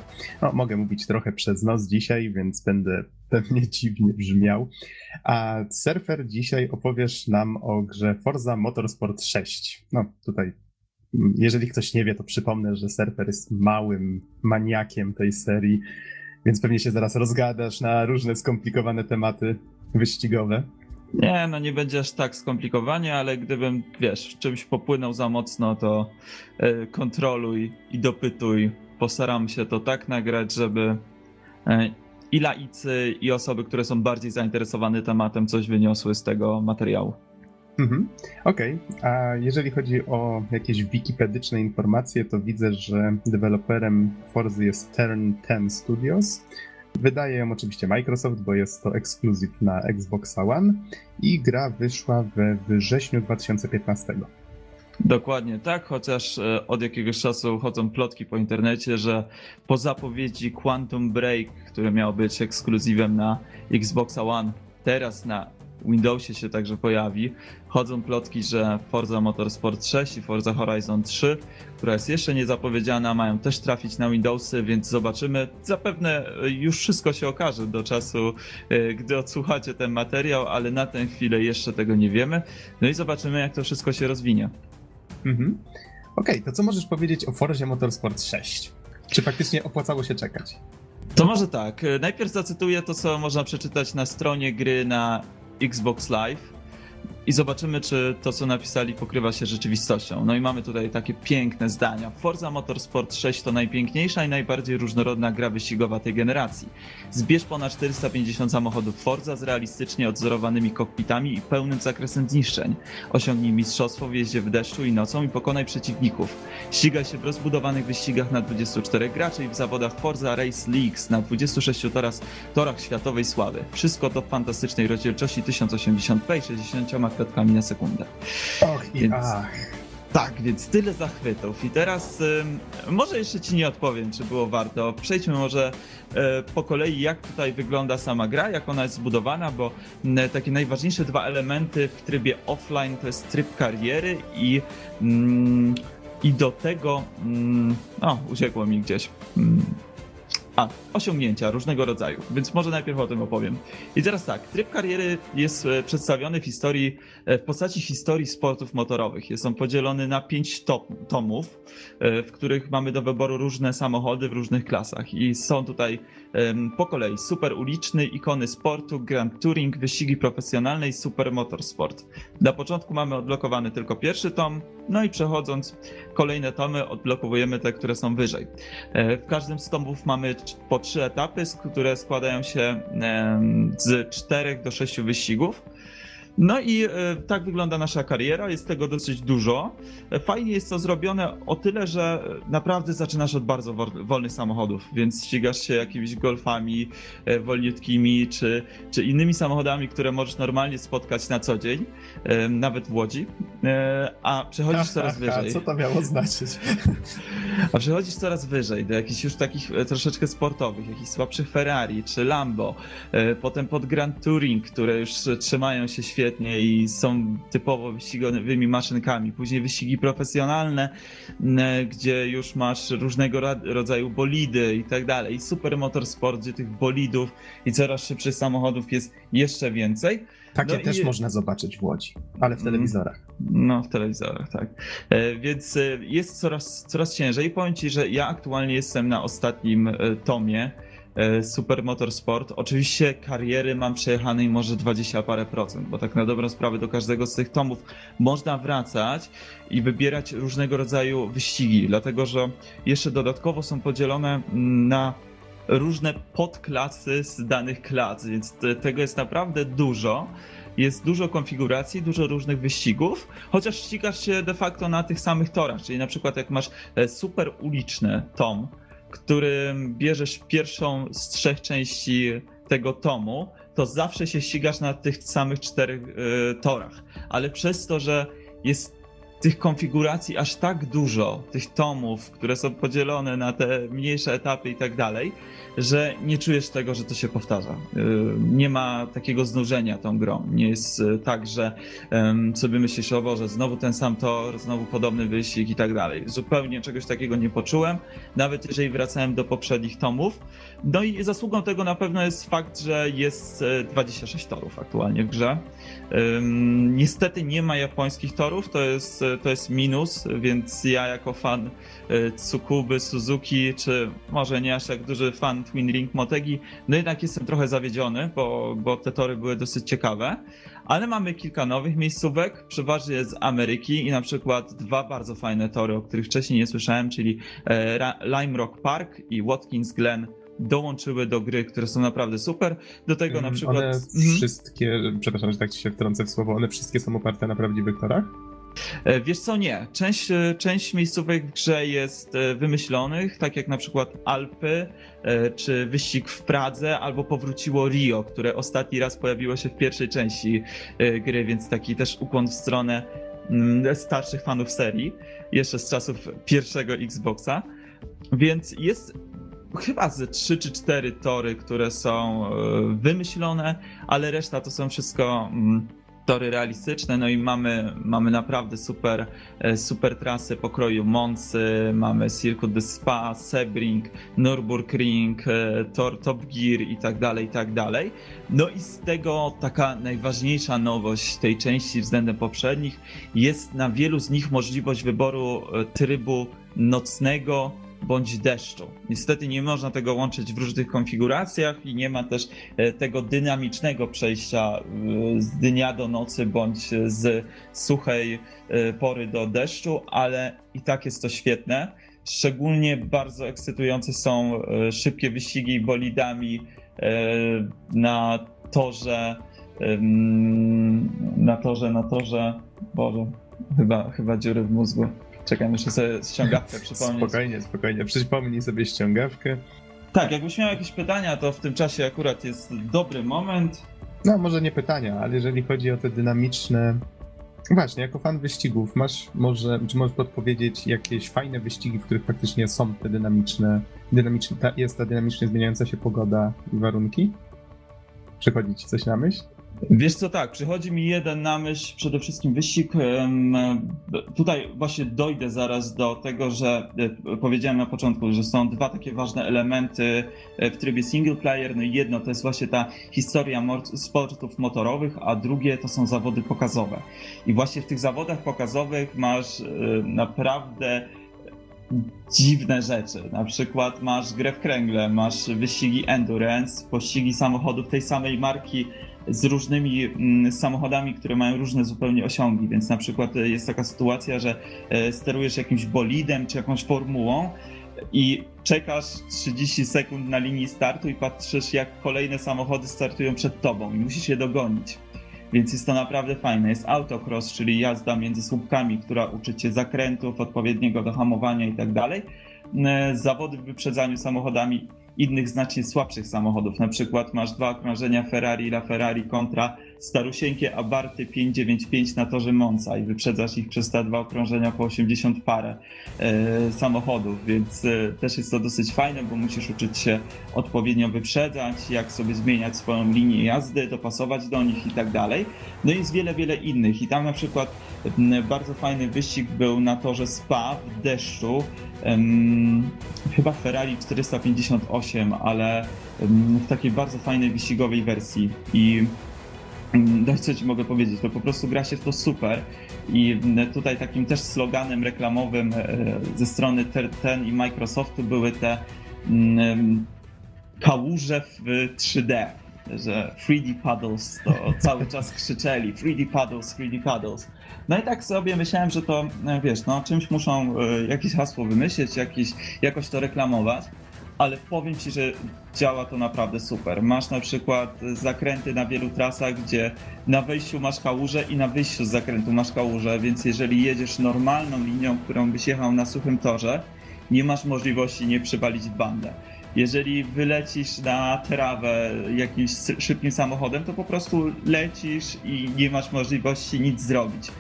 No, mogę mówić trochę przez nos dzisiaj, więc będę pewnie dziwnie brzmiał. A Surfer dzisiaj opowiesz nam o grze Forza Motorsport 6. No, tutaj jeżeli ktoś nie wie, to przypomnę, że Surfer jest małym maniakiem tej serii więc pewnie się zaraz rozgadasz na różne skomplikowane tematy wyścigowe. Nie, no nie będzie aż tak skomplikowanie, ale gdybym, wiesz, czymś popłynął za mocno, to y, kontroluj i dopytuj. Postaram się to tak nagrać, żeby y, i laicy, i osoby, które są bardziej zainteresowane tematem, coś wyniosły z tego materiału. Mhm. Okej, okay. a jeżeli chodzi o jakieś wikipedyczne informacje, to widzę, że deweloperem Forzy jest Turn 10 Studios. Wydaje ją oczywiście Microsoft, bo jest to ekskluzyw na Xbox One i gra wyszła we wrześniu 2015. Dokładnie tak, chociaż e, od jakiegoś czasu chodzą plotki po internecie, że po zapowiedzi Quantum Break, które miało być ekskluzywem na Xbox One, teraz na Windowsie się także pojawi. Chodzą plotki, że Forza Motorsport 6 i Forza Horizon 3, która jest jeszcze niezapowiedziana, mają też trafić na Windowsy, więc zobaczymy. Zapewne już wszystko się okaże do czasu, e, gdy odsłuchacie ten materiał, ale na tę chwilę jeszcze tego nie wiemy. No i zobaczymy, jak to wszystko się rozwinie. Mhm. Okej, okay, to co możesz powiedzieć o Forzie Motorsport 6? Czy faktycznie opłacało się czekać? To może tak. E, najpierw zacytuję to, co można przeczytać na stronie gry na Xbox Live i zobaczymy, czy to, co napisali, pokrywa się rzeczywistością. No i mamy tutaj takie piękne zdania. Forza Motorsport 6 to najpiękniejsza i najbardziej różnorodna gra wyścigowa tej generacji. Zbierz ponad 450 samochodów Forza z realistycznie odzorowanymi kokpitami i pełnym zakresem zniszczeń. Osiągnij mistrzostwo w jeździe w deszczu i nocą i pokonaj przeciwników. Ścigaj się w rozbudowanych wyścigach na 24 graczy i w zawodach Forza Race Leagues na 26 torach, torach światowej sławy. Wszystko to w fantastycznej rozdzielczości 1080p i 60 klatkami na sekundę. Och i więc, ach. Tak, więc tyle zachwytów. I teraz może jeszcze ci nie odpowiem, czy było warto. Przejdźmy może e, po kolei, jak tutaj wygląda sama gra, jak ona jest zbudowana, bo takie najważniejsze dwa elementy w trybie offline to jest tryb kariery i, mm, i do tego. Mm, o, uciekło mi gdzieś. A, osiągnięcia różnego rodzaju, więc może najpierw o tym opowiem. I teraz tak, tryb kariery jest e, przedstawiony w historii, e, w postaci historii sportów motorowych. Jest on podzielony na pięć tomów, e, w których mamy do wyboru różne samochody w różnych klasach. I są tutaj po kolei super uliczny, ikony sportu, Grand Touring, wyścigi profesjonalne i super motorsport. Na początku mamy odblokowany tylko pierwszy tom, no i przechodząc kolejne tomy odblokowujemy te, które są wyżej. W każdym z tomów mamy po trzy etapy, które składają się z czterech do sześciu wyścigów. No i e, tak wygląda nasza kariera, jest tego dosyć dużo. E, fajnie jest to zrobione o tyle, że naprawdę zaczynasz od bardzo wolnych samochodów, więc ścigasz się jakimiś golfami e, wolniutkimi, czy, czy innymi samochodami, które możesz normalnie spotkać na co dzień, nawet w Łodzi, a przechodzisz coraz wyżej. Co to miało znaczyć? [laughs] A przechodzisz coraz wyżej, do jakichś już takich troszeczkę sportowych, jakichś słabszych Ferrari, czy Lambo, potem pod Grand Touring, które już trzymają się świetnie i są typowo wyścigowymi maszynkami. Później wyścigi profesjonalne, gdzie już masz różnego rodzaju bolidy i tak dalej. Super motorsport, gdzie tych bolidów i coraz szybszych samochodów jest jeszcze więcej. Takie no też i... można zobaczyć w Łodzi, ale w mm. telewizorach. No, w telewizorach, tak. E, więc e, jest coraz, coraz ciężej. Powiem ci, że ja aktualnie jestem na ostatnim e, tomie Super Motorsport. Oczywiście kariery mam przejechanej może 20 parę procent, bo tak na dobrą sprawę do każdego z tych tomów można wracać i wybierać różnego rodzaju wyścigi, dlatego że jeszcze dodatkowo są podzielone na różne podklasy z danych klas, więc te, tego jest naprawdę dużo. Jest dużo konfiguracji, dużo różnych wyścigów, chociaż ścigasz się de facto na tych samych torach, czyli na przykład jak masz e, super uliczny tom, którym bierzesz pierwszą z trzech części tego tomu, to zawsze się ścigasz na tych samych czterech y, torach. Ale przez to, że jest tych konfiguracji aż tak dużo, tych tomów, które są podzielone na te mniejsze etapy i tak dalej, że nie czujesz tego, że to się powtarza. Y, nie ma takiego znużenia tą grą. Nie jest y, tak, że sobie myślisz, o Boże, znowu ten sam tor, znowu podobny wyścig i tak dalej. Zupełnie czegoś takiego nie poczułem, nawet jeżeli wracałem do poprzednich tomów. No i zasługą tego na pewno jest fakt, że jest 26 e, torów aktualnie w grze. Niestety nie ma japońskich torów, to jest, e, to jest minus, więc ja jako fan e, Tsukuby, Suzuki, czy może nie aż jak duży fan Twin Ring Motegi, no jednak jestem trochę zawiedziony, bo, bo te tory były dosyć ciekawe. Ale mamy kilka nowych miejscówek, przeważnie z Ameryki i na przykład dwa bardzo fajne tory, o których wcześniej nie słyszałem, czyli Lime Rock Park i Watkins Glen dołączyły do gry, które są naprawdę super. Do tego na przykład. One mhm. wszystkie, przepraszam, że tak ci się wtrącę w słowo, one wszystkie są oparte na prawdziwych torach? E, wiesz co, nie. Część, e, część miejscówek w grze jest e, wymyślonych, tak jak na przykład Alpy, czy wyścig w Pradze, albo powróciło Rio, które ostatni raz pojawiło się w pierwszej części gry, więc taki też ukłon w stronę mm, starszych fanów serii, jeszcze z czasów pierwszego Xboxa. Więc jest chyba ze 3 czy 4 tory, które są wymyślone, ale reszta to są wszystko mm, tory realistyczne, no i mamy, mamy naprawdę super, e, super trasy pokroju Moncy, mamy Circuit de Spa, Sebring, Nürburgring, e, Tor Top Gear i tak dalej, i tak dalej. No i z tego taka najważniejsza nowość tej części względem poprzednich jest na wielu z nich możliwość wyboru trybu nocnego bądź deszczu. Niestety nie można tego łączyć w różnych konfiguracjach i nie ma też e, tego dynamicznego przejścia e, z dnia do nocy bądź z suchej e, pory do deszczu, ale i tak jest to świetne. Szczególnie bardzo ekscytujące są szybkie wyścigi bolidami na torze na torze, na torze, Boże, chyba, chyba dziury w mózgu. Czekaj, muszę sobie ściągawkę przypomnieć. Spokojnie, spokojnie. Przypomnij sobie ściągawkę. Tak, jakbyś miał jakieś pytania, to w tym czasie akurat jest dobry moment. No, może nie pytania, ale jeżeli chodzi o te dynamiczne. Właśnie, jako fan wyścigów, masz może, czy możesz podpowiedzieć jakieś fajne wyścigi, w których faktycznie są te dynamiczne, dynamiczne ta, jest ta dynamicznie zmieniająca się pogoda i warunki? Przychodzi ci coś na myśl? Wiesz co, tak, przychodzi mi jeden na myśl, przede wszystkim wyścig. Tutaj właśnie dojdę zaraz do tego, że e, powiedziałem na początku, że są dwa takie ważne elementy e, w trybie single player. No i jedno to jest właśnie ta historia sportów motorowych, a drugie to są zawody pokazowe. I właśnie w tych zawodach pokazowych masz e, naprawdę dziwne rzeczy. Na przykład masz grę w kręgle, masz wyścigi endurance, pościgi samochodów tej samej marki z różnymi mm, samochodami, które mają różne zupełnie osiągi, więc na przykład e, jest taka sytuacja, że e, sterujesz jakimś bolidem czy jakąś formułą i czekasz 30 sekund na linii startu i patrzysz jak kolejne samochody startują przed tobą i musisz je dogonić. więc jest to naprawdę fajne. Jest autocross, czyli jazda między słupkami, która uczy cię zakrętów, odpowiedniego do hamowania i tak dalej. E, zawody w wyprzedzaniu samochodami innych znacznie słabszych samochodów. Na przykład masz dwa okrążenia Ferrari La Ferrari kontra starusieńkie Abarty 595 na torze Monza i wyprzedzasz ich przez te dwa okrążenia po 80 parę e, samochodów, więc e, też jest to dosyć fajne, bo musisz uczyć się odpowiednio wyprzedzać, jak sobie zmieniać swoją linię jazdy, dopasować do nich i tak dalej. No i jest wiele, wiele innych. I tam na przykład bardzo fajny wyścig był na torze Spa w deszczu, chyba Ferrari 458, ale w takiej bardzo fajnej wyścigowej wersji. I no co ci mogę powiedzieć, to po prostu gra się w to super i tutaj takim też sloganem reklamowym e, ze strony ten i Microsoftu były te kałuże w 3D, że 3D paddles to cały czas krzyczeli 3D paddles, 3D paddles. No i tak sobie myślałem, że to, e, wiesz, no czymś muszą e, jakieś hasło wymyślić, jakieś, jakoś to reklamować, ale powiem Ci, że działa to naprawdę super. Masz na przykład zakręty na wielu trasach, gdzie na wejściu masz kałużę i na wyjściu z zakrętu masz kałużę, więc jeżeli jedziesz normalną linią, którą byś jechał na suchym torze, nie masz możliwości nie przywalić bandę. Jeżeli wylecisz na trawę jakimś szybkim samochodem, to po prostu lecisz i nie masz możliwości nic zrobić.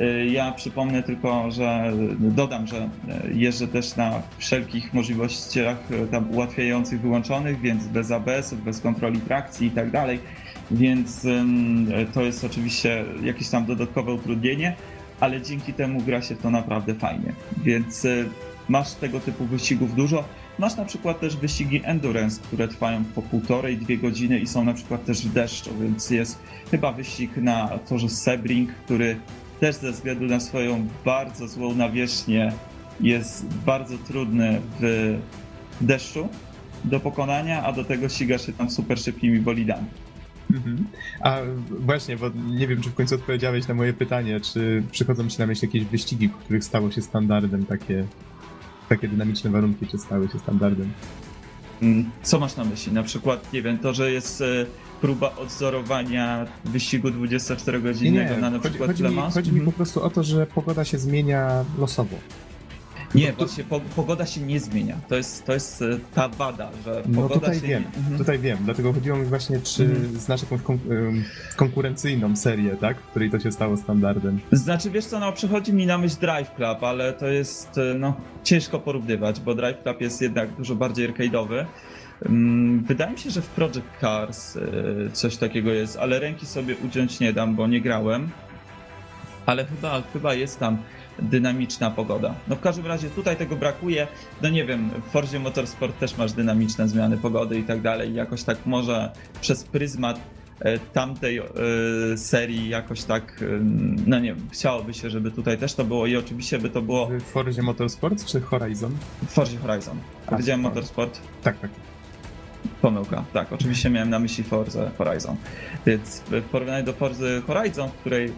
Y, ja przypomnę tylko, że dodam, że y, jeżdżę też na wszelkich możliwościach y, tam ułatwiających wyłączonych, więc bez ABS-ów, bez kontroli trakcji i tak dalej. Więc to jest oczywiście jakieś tam dodatkowe utrudnienie, ale dzięki temu gra się to naprawdę fajnie. Więc masz tego typu wyścigów dużo. Masz na przykład też wyścigi endurance, które trwają po półtorej, dwie godziny i są na przykład też w deszczu, więc jest chyba wyścig na torze Sebring, który też ze względu na swoją bardzo złą nawierzchnię jest bardzo trudny w deszczu do pokonania, a do tego ściga się tam super szybkimi bolidami. Mhm. A właśnie, bo nie wiem, czy w końcu odpowiedziałeś na moje pytanie, czy przychodzą ci na myśl jakieś wyścigi, w których stało się standardem takie, takie dynamiczne warunki, czy stały się standardem? Mm, co masz na myśli? Na przykład, nie wiem, to, że jest e, próba odzorowania wyścigu 24-godzinnego na na chodzi, przykład chodzi? Mi, chodzi mi mhm. po prostu o to, że pogoda się zmienia losowo. Nie, właśnie pogoda się nie zmienia. To jest, to jest e, ta wada, że no pogoda tutaj się wiem. Mhm. tutaj wiem, dlatego chodziło mi właśnie, czy mhm. znasz jakąś kon konkurencyjną serię, tak, w której to się stało standardem. Znaczy, wiesz co, no przychodzi mi na myśl Drive Club, ale to jest, e, no, ciężko porównywać, bo Drive Club jest jednak dużo bardziej arcade'owy. Mm, wydaje mi się, że w Project Cars e, coś takiego jest, ale ręki sobie uciąć nie dam, bo nie grałem. Ale chyba, chyba jest tam dynamiczna pogoda. No w każdym razie tutaj tego brakuje. No nie wiem, w Forzie Motorsport też masz dynamiczne zmiany pogody i tak dalej. Jakoś tak może przez pryzmat e, tamtej e, serii jakoś tak, no nie wiem, chciałoby się, żeby tutaj też to było i oczywiście by to było... W Forzie Motorsport czy Horizon? W Forzie Horizon. Powiedziałem Motorsport. Tak, tak. Pomyłka, tak, oczywiście miałem na myśli Forza Horizon. Więc w porównaniu do Forza Horizon, w której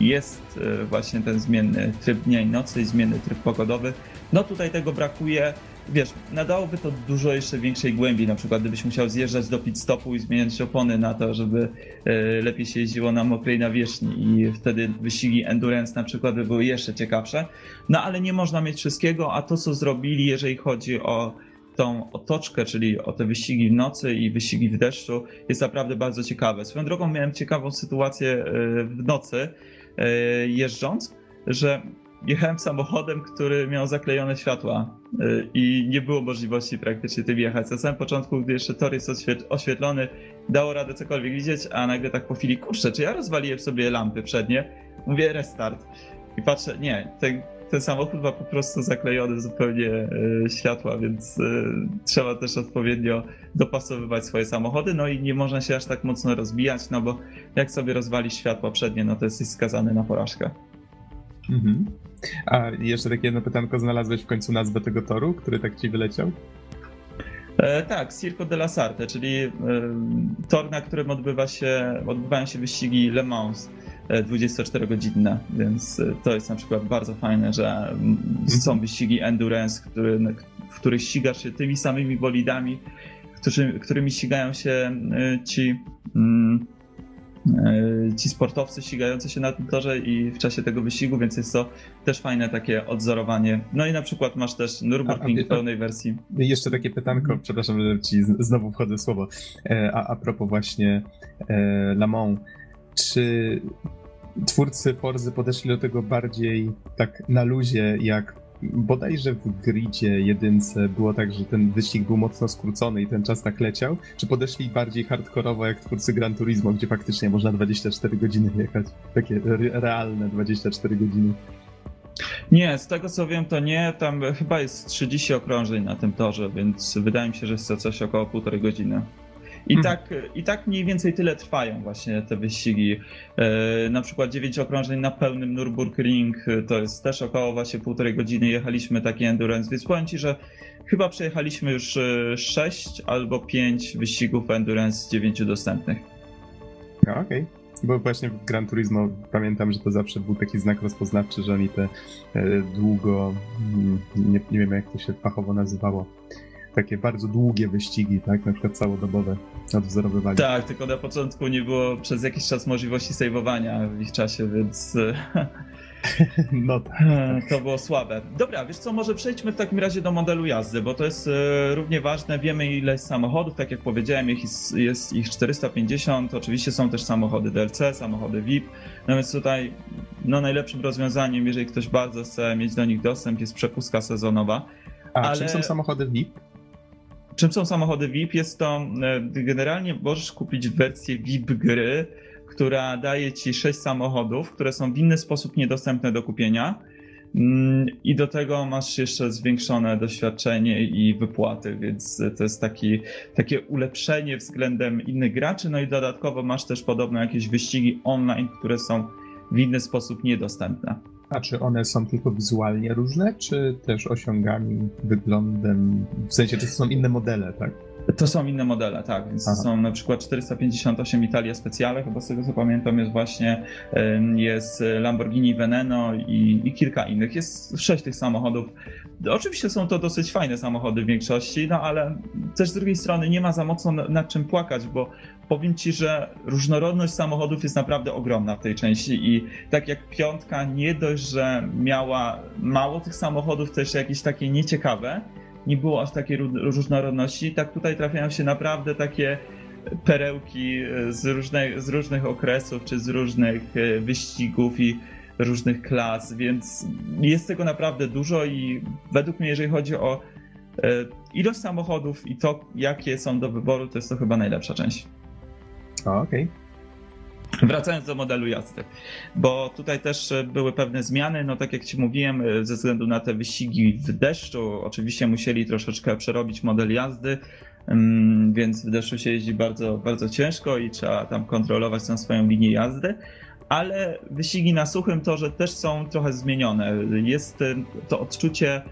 jest e, właśnie ten zmienny tryb dnia i nocy zmienny tryb pogodowy, no tutaj tego brakuje. Wiesz, nadałoby to dużo jeszcze większej głębi, na przykład gdybyś musiał zjeżdżać do pit stopu i zmieniać opony na to, żeby e, lepiej się jeździło na mokrej nawierzchni i wtedy wyścigi endurance na przykład by były jeszcze ciekawsze. No ale nie można mieć wszystkiego, a to co zrobili, jeżeli chodzi o tą otoczkę, czyli o te wyścigi w nocy i wyścigi w deszczu, jest naprawdę bardzo ciekawe. Swoją drogą miałem ciekawą sytuację e, w nocy e, jeżdżąc, że jechałem samochodem, który miał zaklejone światła e, i nie było możliwości praktycznie tym jechać. Na samym początku, gdy jeszcze tor jest oświetlony, dało radę cokolwiek widzieć, a nagle tak po chwili, kurczę, czy ja rozwaliłem sobie lampy przednie? Mówię restart. I patrzę, nie, ten ten samochód ma po prostu zaklejone zupełnie e, światła, więc e, trzeba też odpowiednio dopasowywać swoje samochody, no i nie można się aż tak mocno rozbijać, no bo jak sobie rozwali światła przednie, no to jesteś skazany na porażkę. Mhm. A jeszcze takie jedno pytanko, znalazłeś w końcu nazwę tego toru, który tak ci wyleciał? E, tak, Circo della Sarte, czyli e, tor, na którym odbywa się, odbywają się wyścigi Le Mans. 24-godzinne, więc e, to jest na przykład bardzo fajne, że są mhm. wyścigi endurance, który, w których ścigasz się tymi samymi bolidami, którzy, którymi ścigają się e, ci mm, e, ci sportowcy ścigający się na tym torze i w czasie tego wyścigu, więc jest to też fajne takie odzorowanie. No i na przykład masz też Nürburgring w pełnej wersji. Jeszcze takie pytanko, mhm. przepraszam, że ci znowu wchodzę w słowo, a, a propos właśnie Le Mans, czy twórcy Forzy podeszli do tego bardziej tak na luzie, jak bodajże w gridzie jedynce było tak, że ten wyścig był mocno skrócony i ten czas tak leciał? Czy podeszli bardziej hardkorowo jak twórcy Gran Turismo, gdzie faktycznie można 24 godziny jechać? Takie realne 24 godziny. Nie, z tego co wiem, to nie. Tam chyba jest 30 okrążeń na tym torze, więc wydaje mi się, że jest to coś około półtorej godziny. I, hmm. tak, I tak mniej więcej tyle trwają właśnie te wyścigi. E, na przykład 9 okrążeń na pełnym Nürburgring e, to jest też około właśnie półtorej godziny jechaliśmy taki endurance, więc powiem Ci, że chyba przejechaliśmy już 6 e, albo 5 wyścigów endurance z 9 dostępnych. No, okej. Okay. Bo właśnie w Gran Turismo pamiętam, że to zawsze był taki znak rozpoznawczy, że oni te e, długo, mm, nie, nie wiem jak to się fachowo nazywało, takie bardzo długie wyścigi, tak? Na przykład całodobowe odwzorowywali. Tak, tylko na początku nie było przez jakiś czas możliwości saveowania w ich czasie, więc... [laughs] No tak, tak. To było słabe. Dobra, wiesz co, może przejdźmy w takim razie do modelu jazdy, bo to jest e, równie ważne. Wiemy ile jest samochodów, tak jak powiedziałem, jest, jest ich 450. Oczywiście są też samochody DLC, samochody VIP. No więc tutaj no, najlepszym rozwiązaniem, jeżeli ktoś bardzo chce mieć do nich dostęp, jest przepustka sezonowa. A ale... czym są samochody VIP? Czym są samochody VIP? Jest to e, generalnie możesz kupić wersję VIP gry, która daje ci sześć samochodów, które są w inny sposób niedostępne do kupienia. Mm, I do tego masz jeszcze zwiększone doświadczenie i wypłaty, więc to jest taki, takie ulepszenie względem innych graczy. No i dodatkowo masz też podobno jakieś wyścigi online, które są w inny sposób niedostępne. A czy one są tylko wizualnie różne, czy też osiągami, wyglądem, w sensie, czy to są inne modele, tak? To są inne modele, tak, więc Aha. są na przykład 458 Italia Speciale, chyba z tego co pamiętam jest właśnie, jest Lamborghini Veneno i, i kilka innych, jest sześć tych samochodów. Oczywiście są to dosyć fajne samochody w większości, no ale też z drugiej strony nie ma za mocno nad czym płakać, bo powiem ci, że różnorodność samochodów jest naprawdę ogromna w tej części i tak jak piątka nie dość, że miała mało tych samochodów, też jakieś takie nieciekawe, nie było aż takiej różnorodności, tak tutaj trafiają się naprawdę takie perełki z, różne, z różnych okresów, czy z różnych e, wyścigów i różnych klas, więc jest tego naprawdę dużo i według mnie, jeżeli chodzi o e, ilość samochodów i to, jakie są do wyboru, to jest to chyba najlepsza część. Okej. Okay. Wracając do modelu jazdy, bo tutaj też były pewne zmiany, no tak jak Ci mówiłem, ze względu na te wyścigi w deszczu, oczywiście musieli troszeczkę przerobić model jazdy, mm, więc w deszczu się jeździ bardzo, bardzo ciężko i trzeba tam kontrolować tą swoją linię jazdy, ale wyścigi na suchym torze też są trochę zmienione. Jest to odczucie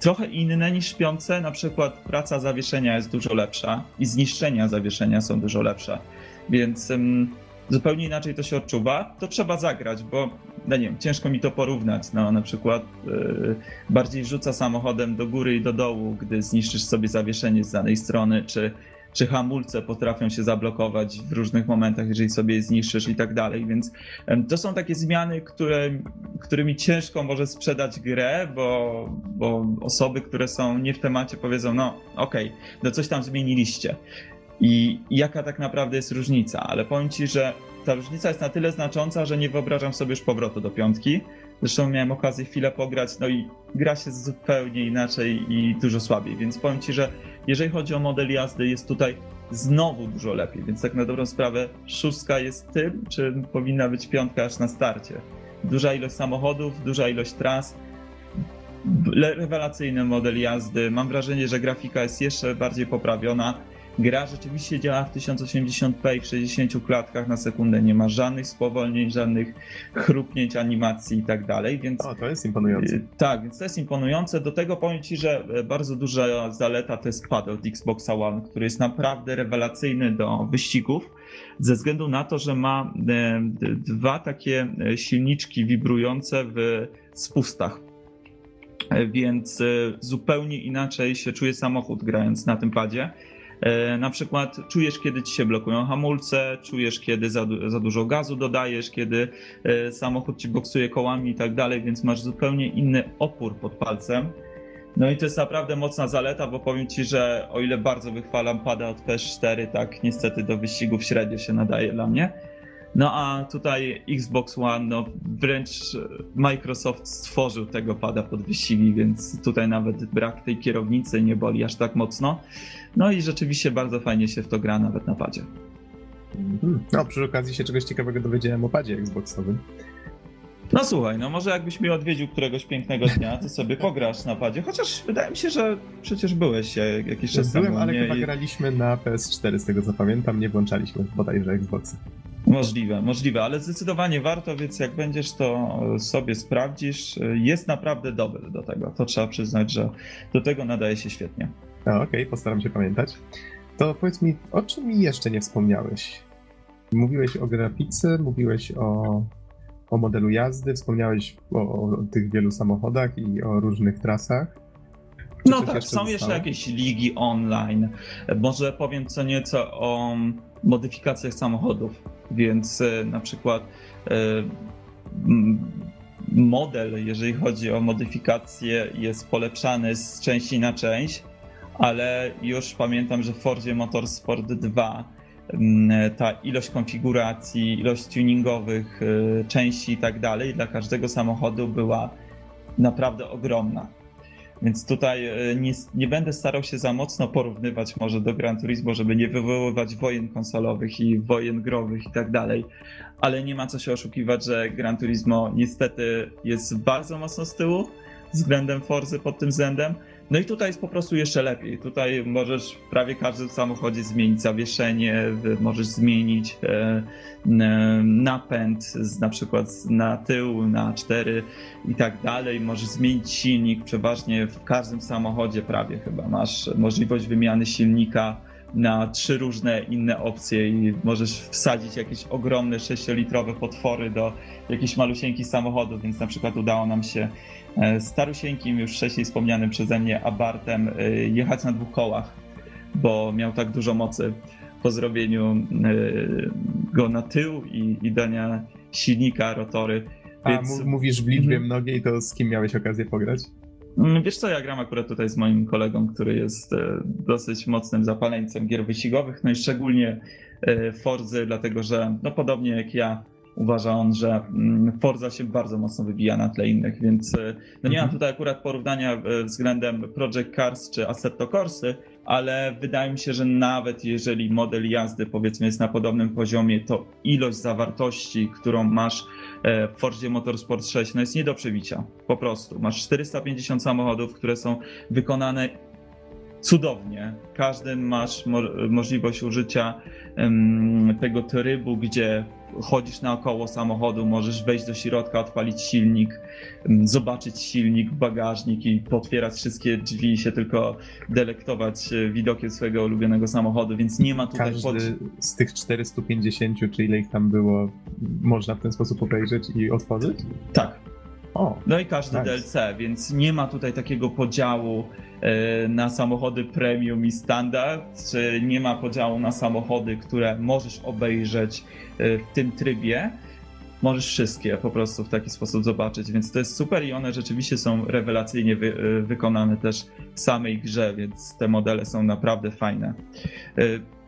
trochę inne niż śpiące, na przykład praca zawieszenia jest dużo lepsza i zniszczenia zawieszenia są dużo lepsze, więc zupełnie inaczej to się odczuwa, to trzeba zagrać, bo no nie wiem, ciężko mi to porównać. No, na przykład yy, bardziej rzuca samochodem do góry i do dołu, gdy zniszczysz sobie zawieszenie z danej strony, czy, czy hamulce potrafią się zablokować w różnych momentach, jeżeli sobie je zniszczysz i tak dalej. Więc to są takie zmiany, które, którymi ciężko może sprzedać grę, bo, bo osoby, które są nie w temacie powiedzą, no okej, okay, no coś tam zmieniliście i jaka tak naprawdę jest różnica, ale powiem Ci, że ta różnica jest na tyle znacząca, że nie wyobrażam sobie już powrotu do piątki. Zresztą miałem okazję chwilę pograć, no i gra się zupełnie inaczej i dużo słabiej, więc powiem Ci, że jeżeli chodzi o model jazdy, jest tutaj znowu dużo lepiej, więc tak na dobrą sprawę szóstka jest tym, czy powinna być piątka aż na starcie. Duża ilość samochodów, duża ilość tras, rewelacyjny model jazdy. Mam wrażenie, że grafika jest jeszcze bardziej poprawiona. Gra rzeczywiście działa w 1080p i w 60 klatkach na sekundę. Nie ma żadnych spowolnień, żadnych chrupnięć animacji i tak dalej, więc... O, to jest imponujące. Y, tak, więc to jest imponujące. Do tego powiem Ci, że e, bardzo duża zaleta to jest pad od Xbox One, który jest naprawdę rewelacyjny do wyścigów, ze względu na to, że ma e, dwa takie e, silniczki wibrujące w spustach więc zupełnie inaczej się czuje samochód grając na tym padzie. E, na przykład czujesz, kiedy ci się blokują hamulce, czujesz, kiedy za, za dużo gazu dodajesz, kiedy e, samochód ci boksuje kołami i tak dalej, więc masz zupełnie inny opór pod palcem. No i to jest naprawdę mocna zaleta, bo powiem ci, że o ile bardzo wychwalam pada od PS4, tak niestety do wyścigów średnio się nadaje dla mnie. No a tutaj Xbox One, no wręcz Microsoft stworzył tego pada pod wyścigi, więc tutaj nawet brak tej kierownicy nie boli aż tak mocno. No i rzeczywiście bardzo fajnie się w to gra nawet na padzie. Mhm. No, przy okazji się czegoś ciekawego dowiedziałem o padzie Xboxowym. No słuchaj, no może jakbyś mnie odwiedził któregoś pięknego dnia, to sobie pograsz na padzie, chociaż wydaje mi się, że przecież byłeś jakiś czas Byłem, temu. ale nie? chyba I- graliśmy na PS4, z tego co pamiętam, nie włączaliśmy bodajże Xboxa. Możliwe, możliwe, ale zdecydowanie warto, więc jak będziesz to sobie sprawdzisz, jest naprawdę dobry do tego. To trzeba przyznać, że do tego nadaje się świetnie. Okej, postaram się pamiętać. To powiedz mi, o czym jeszcze nie wspomniałeś? Mówiłeś o grafice, mówiłeś o, o modelu jazdy, wspomniałeś o, o tych wielu samochodach i o różnych trasach. Czy No tak, jeszcze są jeszcze zostało? jakieś ligi online. Może powiem co nieco o modyfikacjach samochodów, więc e, na przykład e, model, jeżeli chodzi o modyfikację, jest polepszany z części na część, ale już pamiętam, że w Fordzie Motorsport 2 m, ta ilość konfiguracji, ilość tuningowych e, części i tak dalej dla każdego samochodu była naprawdę ogromna. Więc tutaj e, nie, nie będę starał się za mocno porównywać może do Gran Turismo, żeby nie wywoływać wojen konsolowych i wojen growych i tak dalej. Ale nie ma co się oszukiwać, że Gran Turismo niestety jest bardzo mocno z tyłu względem Forzy pod tym względem. No i tutaj jest po prostu jeszcze lepiej. Tutaj możesz w prawie każdym samochodzie zmienić zawieszenie, możesz zmienić e, napęd z, na przykład na tył, na cztery i tak dalej. Możesz zmienić silnik, przeważnie w każdym samochodzie prawie chyba masz możliwość wymiany silnika na trzy różne inne opcje i możesz wsadzić jakieś ogromne 6-litrowe potwory do jakichś malusieńkich samochodów, więc na przykład udało nam się e, starusieńkim, już wcześniej wspomnianym przeze mnie Abartem e, jechać na dwóch kołach, bo miał tak dużo mocy po zrobieniu e, go na tył i, i dania silnika, rotory. A Więc- mu- mówisz w liczbie Mhm. mnogiej, to z kim miałeś okazję pograć? Mm, Wiesz co, ja gram akurat tutaj z moim kolegą, który jest e, dosyć mocnym zapaleńcem gier wyścigowych, no i szczególnie e, Forzy, dlatego że no podobnie jak ja uważa on, że mm, Forza się bardzo mocno wybija na tle innych, więc e, no nie mam Mhm. tutaj akurat porównania względem Project Cars czy Assetto Corsy, ale wydaje mi się, że nawet jeżeli model jazdy powiedzmy jest na podobnym poziomie, to ilość zawartości, którą masz e, w Fordzie Motorsport 6 no jest nie do przebicia. Po prostu. Masz 450 samochodów, które są wykonane cudownie. Każdym masz mo możliwość użycia tego trybu, gdzie chodzisz naokoło samochodu, możesz wejść do środka, odpalić silnik, em, zobaczyć silnik, bagażnik i potwierać wszystkie drzwi i się tylko delektować e, widokiem swojego ulubionego samochodu, więc nie ma tutaj pod... Każdy z tych 450, czy ile ich tam było, można w ten sposób obejrzeć i otworzyć? Tak, O, No i każdy Nice. DLC, więc nie ma tutaj takiego podziału e, na samochody premium i standard, czy nie ma podziału na samochody, które możesz obejrzeć e, w tym trybie. Możesz wszystkie po prostu w taki sposób zobaczyć, więc to jest super i one rzeczywiście są rewelacyjnie wy, e, wykonane też w samej grze, więc te modele są naprawdę fajne.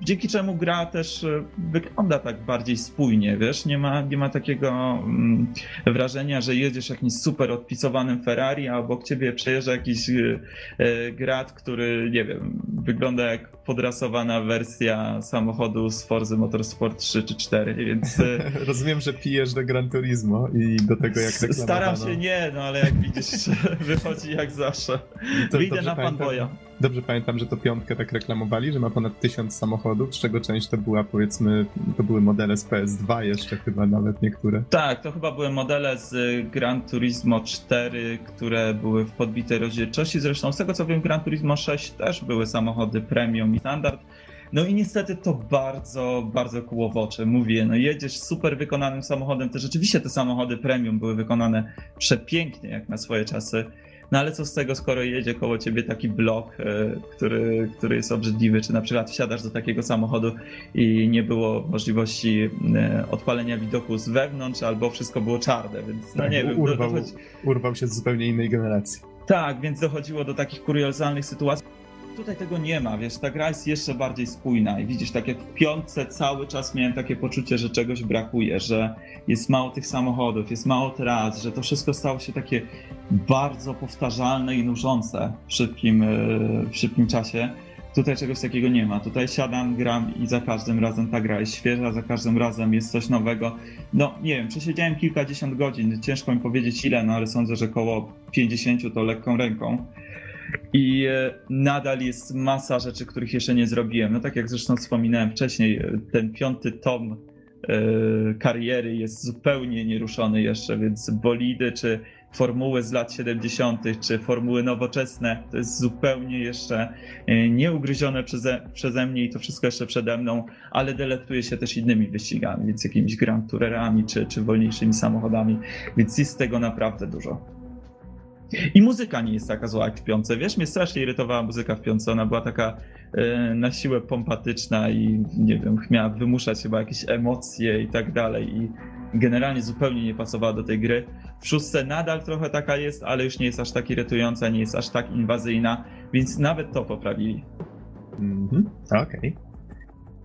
Dzięki czemu gra też e, wygląda tak bardziej spójnie, wiesz, nie ma, nie ma takiego mm, wrażenia, że jedziesz jakimś super odpisowanym Ferrari, a obok ciebie przejeżdża jakiś e, e, grad, który, nie wiem, wygląda jak podrasowana wersja samochodu z Forza Motorsport 3 czy 4, więc [laughs] rozumiem, że pijesz do Gran Turismo i do tego jak reklamowano. staram się nie, no ale jak widzisz, [laughs] wychodzi jak zawsze. To Wyjdę na pamiętam- fanboya. Dobrze pamiętam, że to piątkę tak reklamowali, że ma ponad tysiąc samochodów, z czego część to była powiedzmy, to były modele z PS2 jeszcze chyba nawet niektóre. Tak, to chyba były modele z Gran Turismo 4, które były w podbitej rozdzielczości. Zresztą z tego co wiem, Gran Turismo 6 też były samochody premium i standard. No i niestety to bardzo, bardzo oczy. Mówię, no jedziesz super wykonanym samochodem, to rzeczywiście te samochody premium były wykonane przepięknie jak na swoje czasy. No ale co z tego, skoro jedzie koło ciebie taki blok, e, który, który jest obrzydliwy, czy na przykład wsiadasz do takiego samochodu i nie było możliwości e, odpalenia widoku z wewnątrz, albo wszystko było czarne, więc no Tak, nie wiem. urwał, dochodzi... urwał się z zupełnie innej generacji. Tak, więc dochodziło do takich kuriozalnych sytuacji. Tutaj tego nie ma, wiesz, ta gra jest jeszcze bardziej spójna i widzisz, tak jak w piątce cały czas miałem takie poczucie, że czegoś brakuje, że jest mało tych samochodów, jest mało tras, że to wszystko stało się takie bardzo powtarzalne i nużące w szybkim, e, w szybkim czasie. Tutaj czegoś takiego nie ma. Tutaj siadam, gram i za każdym razem ta gra jest świeża, za każdym razem jest coś nowego. No nie wiem, przesiedziałem kilkadziesiąt godzin, ciężko mi powiedzieć ile, no ale sądzę, że około 50 to lekką ręką. I e, nadal jest masa rzeczy, których jeszcze nie zrobiłem. No tak jak zresztą wspominałem wcześniej, e, ten piąty tom e, kariery jest zupełnie nieruszony jeszcze, więc bolidy czy formuły z lat 70., czy formuły nowoczesne, to jest zupełnie jeszcze nieugryzione przeze, przeze mnie i to wszystko jeszcze przede mną, ale delektuje się też innymi wyścigami, więc jakimiś Grand Tourerami czy, czy wolniejszymi samochodami, więc jest tego naprawdę dużo. I muzyka nie jest taka zła jak w piące. Wiesz, mnie strasznie irytowała muzyka w piące. Ona była taka e, na siłę pompatyczna i nie wiem, miała wymuszać chyba jakieś emocje i tak dalej. I generalnie zupełnie nie pasowała do tej gry. W szóstce nadal trochę taka jest, ale już nie jest aż tak irytująca, nie jest aż tak inwazyjna, więc nawet to poprawili. Mhm, okej. Okay.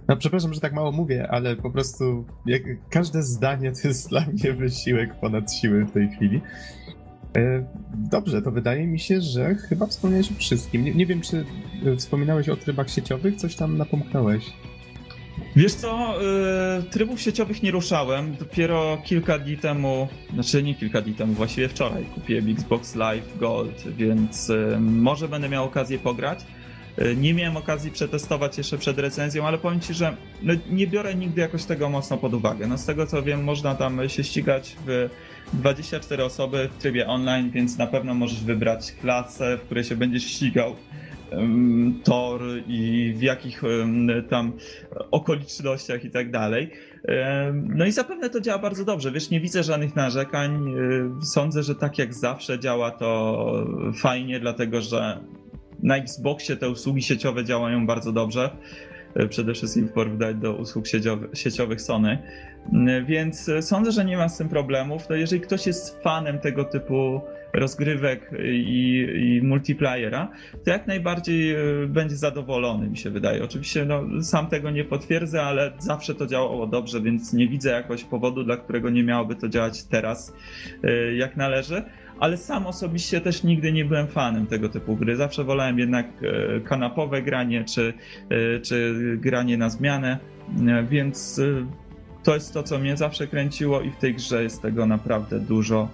No przepraszam, że tak mało mówię, ale po prostu jak, każde zdanie to jest dla mnie wysiłek ponad siły w tej chwili. E, dobrze, to wydaje mi się, że chyba wspomniałeś o wszystkim. Nie, nie, wiem, czy e, wspominałeś o trybach sieciowych, coś tam napomknąłeś. Wiesz co, yy, trybów sieciowych nie ruszałem. Dopiero kilka dni temu, znaczy nie kilka dni temu, właściwie wczoraj kupiłem Xbox Live Gold, więc może będę miał okazję pograć. Yy, nie miałem okazji przetestować jeszcze przed recenzją, ale powiem Ci, że no, nie biorę nigdy jakoś tego mocno pod uwagę. No, z tego co wiem, można tam się ścigać w 24 osoby w trybie online, więc na pewno możesz wybrać klasę, w której się będziesz ścigał tor i w jakich tam okolicznościach i tak dalej. No i zapewne to działa bardzo dobrze. Wiesz, nie widzę żadnych narzekań. Sądzę, że tak jak zawsze działa to fajnie, dlatego że na Xboxie te usługi sieciowe działają bardzo dobrze. Przede wszystkim w porównaniu do usług sieciowych Sony. Więc sądzę, że nie ma z tym problemów. No jeżeli ktoś jest fanem tego typu rozgrywek i, i multiplayera, to jak najbardziej e, będzie zadowolony, mi się wydaje. Oczywiście no, sam tego nie potwierdzę, ale zawsze to działało dobrze, więc nie widzę jakoś powodu, dla którego nie miałoby to działać teraz e, jak należy. Ale sam osobiście też nigdy nie byłem fanem tego typu gry. Zawsze wolałem jednak e, kanapowe granie czy, czy granie na zmianę, więc to jest to, co mnie zawsze kręciło i w tej grze jest tego naprawdę dużo.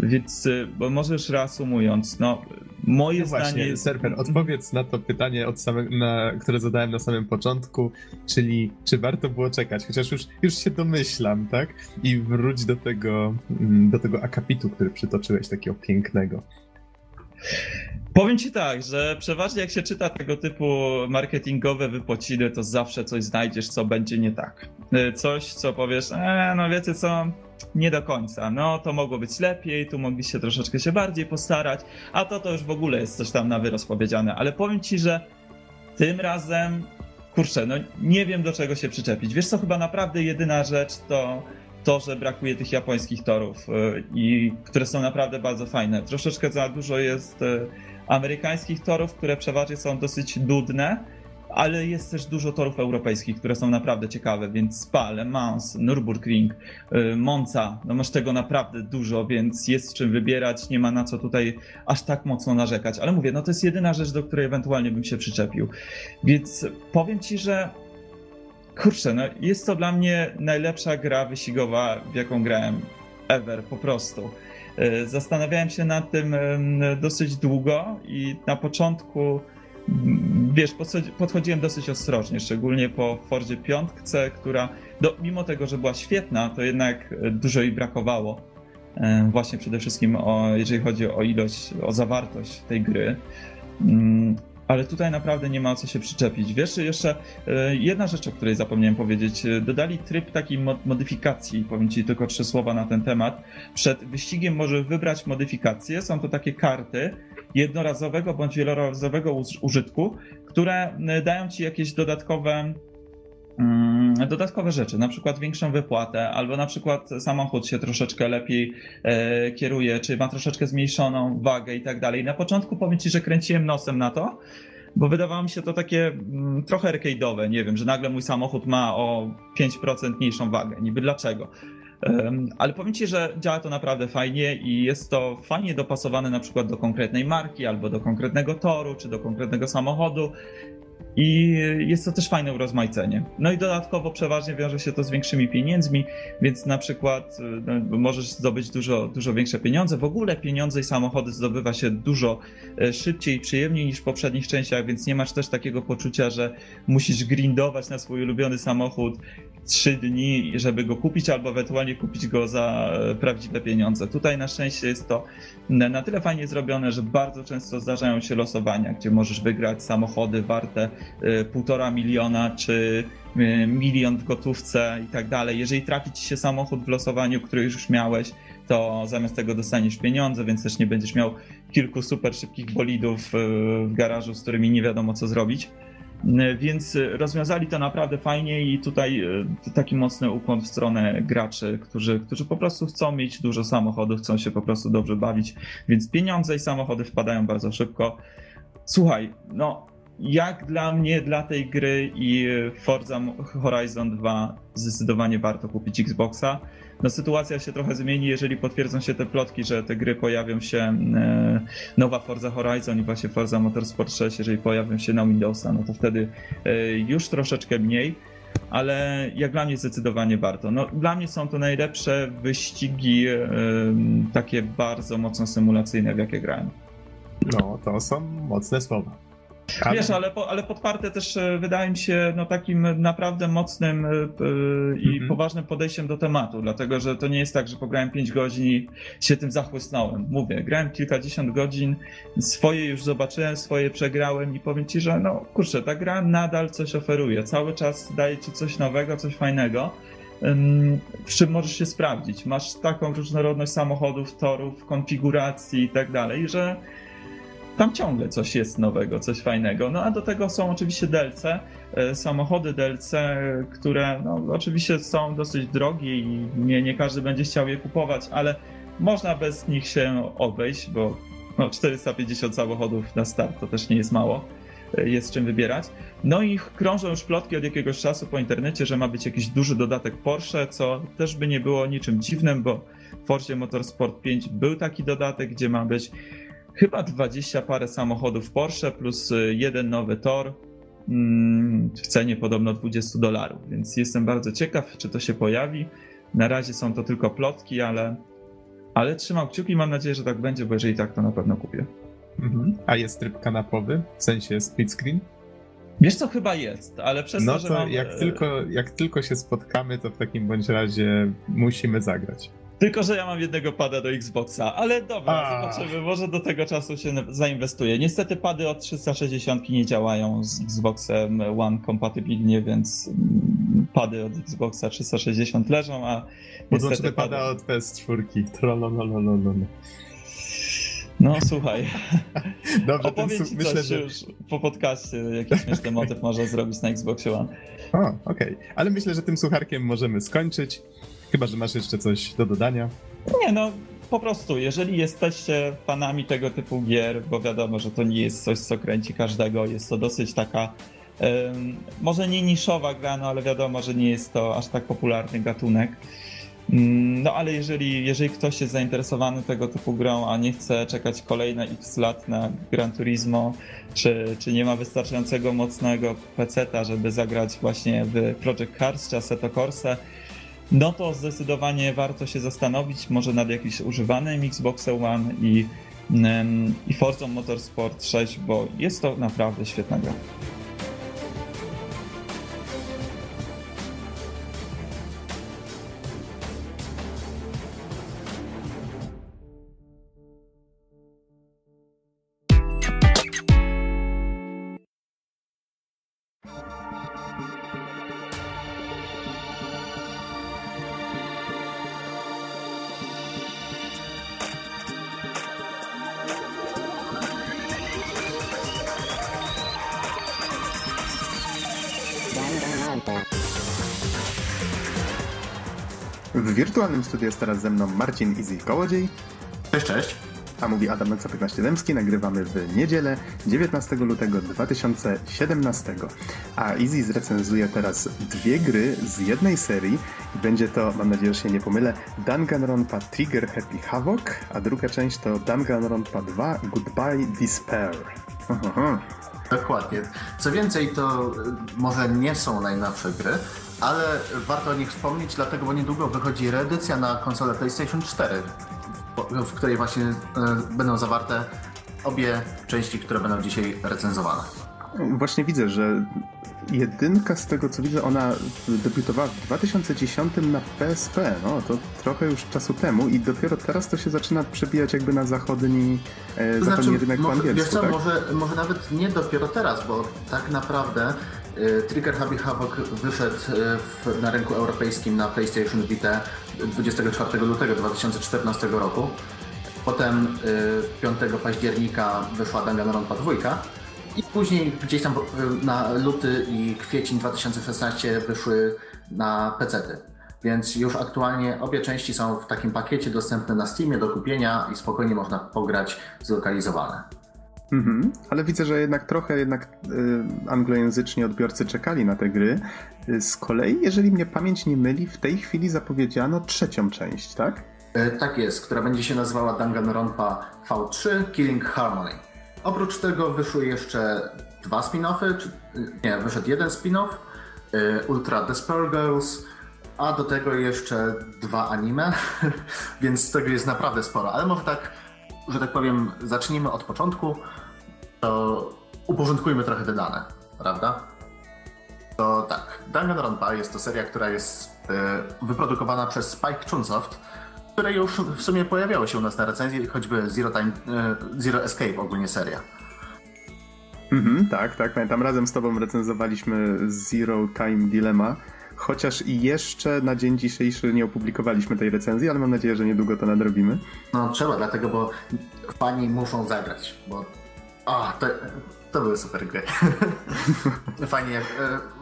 Więc, y, bo może już reasumując, no, moje no właśnie, zdanie jest... Serper, odpowiedz na to pytanie, od samego, na, które zadałem na samym początku, czyli czy warto było czekać, chociaż już, już się domyślam, tak? I wróć do tego, mm, do tego akapitu, który przytoczyłeś, takiego pięknego. Powiem ci tak, że przeważnie jak się czyta tego typu marketingowe wypociny, to zawsze coś znajdziesz, co będzie nie tak. Y, coś, co powiesz, e, no wiecie co, nie do końca. No, to mogło być lepiej, tu mogliście troszeczkę się bardziej postarać, a to to już w ogóle jest coś tam na wyrost powiedziane. Ale powiem ci, że tym razem, kurczę, no nie wiem do czego się przyczepić. Wiesz co, chyba naprawdę jedyna rzecz to to, że brakuje tych japońskich torów, y, i, które są naprawdę bardzo fajne. Troszeczkę za dużo jest y, amerykańskich torów, które przeważnie są dosyć nudne, ale jest też dużo torów europejskich, które są naprawdę ciekawe, więc Spa, Le Mans, Nürburgring, y, Monza, no masz tego naprawdę dużo, więc jest czym wybierać, nie ma na co tutaj aż tak mocno narzekać, ale mówię, no to jest jedyna rzecz, do której ewentualnie bym się przyczepił, więc powiem ci, że kurczę, no jest to dla mnie najlepsza gra wyścigowa, w jaką grałem ever, po prostu. Y, zastanawiałem się nad tym dosyć długo i na początku wiesz, podchodziłem dosyć ostrożnie, szczególnie po Fordzie piątce, która do, mimo tego, że była świetna, to jednak dużo jej brakowało. E, właśnie przede wszystkim o, jeżeli chodzi o ilość, o zawartość tej gry. Ale tutaj naprawdę nie ma o co się przyczepić. Wiesz, jeszcze e, jedna rzecz, o której zapomniałem powiedzieć. E, dodali tryb takiej modyfikacji, powiem Ci tylko trzy słowa na ten temat. Przed wyścigiem możesz wybrać modyfikacje. Są to takie karty jednorazowego bądź wielorazowego użytku, które dają Ci jakieś dodatkowe dodatkowe rzeczy, na przykład większą wypłatę, albo na przykład samochód się troszeczkę lepiej e, kieruje, czy ma troszeczkę zmniejszoną wagę i tak dalej. Na początku powiem Ci, że kręciłem nosem na to, bo wydawało mi się to takie mm, trochę arcade'owe, nie wiem, że nagle mój samochód ma o 5% mniejszą wagę, niby dlaczego. Ale powiem Ci, że działa to naprawdę fajnie i jest to fajnie dopasowane na przykład do konkretnej marki, albo do konkretnego toru, czy do konkretnego samochodu. I jest to też fajne urozmaicenie. No i dodatkowo przeważnie wiąże się to z większymi pieniędzmi, więc na przykład no, możesz zdobyć dużo, dużo większe pieniądze. W ogóle pieniądze i samochody zdobywa się dużo e, szybciej i przyjemniej niż w poprzednich częściach, więc nie masz też takiego poczucia, że musisz grindować na swój ulubiony samochód trzy dni, żeby go kupić, albo ewentualnie kupić go za e, prawdziwe pieniądze. Tutaj na szczęście jest to na tyle fajnie zrobione, że bardzo często zdarzają się losowania, gdzie możesz wygrać samochody warte półtora miliona czy e, milion w gotówce i tak dalej. Jeżeli trafi ci się samochód w losowaniu, który już miałeś, to zamiast tego dostaniesz pieniądze, więc też nie będziesz miał kilku super szybkich bolidów w garażu, z którymi nie wiadomo co zrobić. Więc rozwiązali to naprawdę fajnie i tutaj taki mocny ukłon w stronę graczy, którzy, którzy po prostu chcą mieć dużo samochodów, chcą się po prostu dobrze bawić, więc pieniądze i samochody wpadają bardzo szybko. Słuchaj, no jak dla mnie, dla tej gry i Forza Horizon 2 zdecydowanie warto kupić Xboxa no sytuacja się trochę zmieni, jeżeli potwierdzą się te plotki, że te gry pojawią się, e, nowa Forza Horizon i właśnie Forza Motorsport 6, jeżeli pojawią się na Windowsa, no to wtedy e, już troszeczkę mniej, ale jak dla mnie zdecydowanie warto. No, dla mnie są to najlepsze wyścigi e, takie bardzo mocno symulacyjne, w jakie grałem. No, to są mocne słowa. Wiesz, ale, ale podparte też e, wydaje mi się no, takim naprawdę mocnym yy, i mm -hmm. poważnym podejściem do tematu, dlatego że to nie jest tak, że pograłem 5 godzin i się tym zachłysnąłem. Mówię, grałem kilkadziesiąt godzin, swoje już zobaczyłem, swoje przegrałem i powiem ci, że no kurczę, ta gra nadal coś oferuje, cały czas daje ci coś nowego, coś fajnego w czym możesz się sprawdzić. Masz taką różnorodność samochodów, torów, konfiguracji i tak dalej, że tam ciągle coś jest nowego, coś fajnego. No a do tego są oczywiście DLC, e, samochody DLC, które no, oczywiście są dosyć drogie i nie, nie każdy będzie chciał je kupować, ale można bez nich się obejść, bo no, 450 samochodów na start to też nie jest mało. E, jest czym wybierać. No i krążą już plotki od jakiegoś czasu po internecie, że ma być jakiś duży dodatek Porsche, co też by nie było niczym dziwnym, bo w Forzie Motorsport 5 był taki dodatek, gdzie ma być chyba 20 parę samochodów Porsche plus y, jeden nowy Tor mm, w cenie podobno 20 dolarów, więc jestem bardzo ciekaw, czy to się pojawi. Na razie są to tylko plotki, ale, ale trzymam kciuki i mam nadzieję, że tak będzie, bo jeżeli tak, to na pewno kupię. Mhm. A jest tryb kanapowy, w sensie split screen? Wiesz co, chyba jest, ale przez no to, że mam... jak, e, tylko, jak tylko się spotkamy, to w takim bądź razie musimy zagrać. Tylko, że ja mam jednego pada do Xboxa, ale dobra, A. zobaczymy, może do tego czasu się zainwestuję. Niestety pady od 360 nie działają z Xboxem One kompatybilnie, więc mm, pady od Xboxa 360 leżą, a niestety pada od PS4. Trollololololo. No słuchaj. [laughs] Dobrze, Opowiem ci myślę, że... już po podcaście, jakiś śmieszny motyw można zrobić na Xboxie One. O, okej. Okay. Ale myślę, że tym sucharkiem możemy skończyć. Chyba, że masz jeszcze coś do dodania. Nie, no po prostu, jeżeli jesteście fanami tego typu gier, bo wiadomo, że to nie jest coś, co kręci każdego, jest to dosyć taka um, może nie niszowa gra, no ale wiadomo, że nie jest to aż tak popularny gatunek. Um, no ale jeżeli, jeżeli ktoś jest zainteresowany tego typu grą, a nie chce czekać kolejne x lat na Gran Turismo, czy, czy nie ma wystarczającego mocnego peceta, żeby zagrać właśnie w Project Cars czy Assetto Corsa, no to zdecydowanie warto się zastanowić może nad jakimś używanym Xboxem One i, i Forza Motorsport 6, bo jest to naprawdę świetna gra. Wirtualnym studiu jest teraz ze mną Marcin Easy Kołodziej. Cześć, cześć. A mówi Adam Meca 15 Dębski. Nagrywamy w niedzielę 19 lutego 2017. A Easy zrecenzuje teraz dwie gry z jednej serii. I będzie to, mam nadzieję, że się nie pomylę, Danganronpa Trigger Happy Havoc, a druga część to Danganronpa 2 Goodbye Despair. Dokładnie. Co więcej, to może nie są najnowsze gry, ale warto o nich wspomnieć, dlatego, bo niedługo wychodzi reedycja na konsolę PlayStation 4, w której właśnie e, będą zawarte obie części, które będą dzisiaj recenzowane. Właśnie widzę, że jedynka z tego co widzę, ona debiutowała w 2010 na PSP, no to trochę już czasu temu i dopiero teraz to się zaczyna przebijać jakby na zachodni, e, to zachodni znaczy, rynek po angielsku, wiesz co, tak? może, może nawet nie dopiero teraz, bo tak naprawdę Trigger Happy Havoc wyszedł y, na rynku europejskim na PlayStation Vita 24 lutego 2014 roku. Potem y, 5 października wyszła Danganronpa 2 i później gdzieś tam na luty i kwiecień 2016 wyszły na PC-ty. Więc już aktualnie obie części są w takim pakiecie dostępne na Steamie do kupienia i spokojnie można pograć zlokalizowane. Mhm, ale widzę, że jednak trochę jednak y, anglojęzyczni odbiorcy czekali na te gry. Y, z kolei, jeżeli mnie pamięć nie myli, w tej chwili zapowiedziano trzecią część, tak? Y, tak jest, która będzie się nazywała Danganronpa V3 Killing Harmony. Oprócz tego wyszły jeszcze dwa spin-offy, czy, nie, wyszedł jeden spin-off, y, Ultra Despair Girls, a do tego jeszcze dwa anime, [laughs] więc tego jest naprawdę sporo. Ale może tak, że tak powiem, zacznijmy od początku, to uporządkujmy trochę te dane, prawda? To tak, Danganronpa jest to seria, która jest y, wyprodukowana przez Spike Chunsoft, które już w sumie pojawiały się u nas na recenzji, choćby Zero, Time, e, Zero Escape, ogólnie seria. Mhm, tak, tak, pamiętam. Razem z tobą recenzowaliśmy Zero Time Dilemma, chociaż jeszcze na dzień dzisiejszy nie opublikowaliśmy tej recenzji, ale mam nadzieję, że niedługo to nadrobimy. No trzeba, dlatego, bo fani muszą zagrać, bo o, to, to były super gry. [laughs] Fajnie, e,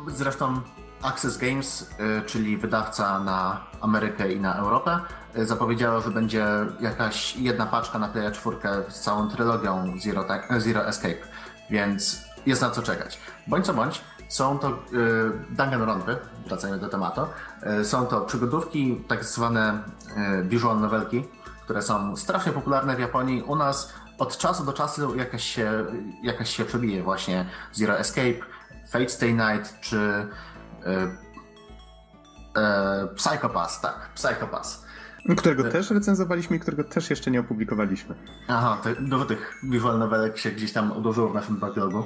zresztą Access Games, y, czyli wydawca na Amerykę i na Europę, y, zapowiedziała, że będzie jakaś jedna paczka na Playa 4 z całą trylogią Zero, Zero Escape, więc jest na co czekać. Bądź co bądź, są to Danganronpy, wracając do tematu, są to przygodówki, tak zwane visual novelki, które są strasznie popularne w Japonii. U nas od czasu do czasu jakaś się, jakaś się przebije właśnie Zero Escape, Fate Stay Night czy E, e, Psychopass, tak, Psychopass. Którego e, też recenzowaliśmy i którego też jeszcze nie opublikowaliśmy. Aha, te, dużo tych visual novelek się gdzieś tam odłożyło w naszym backlogu.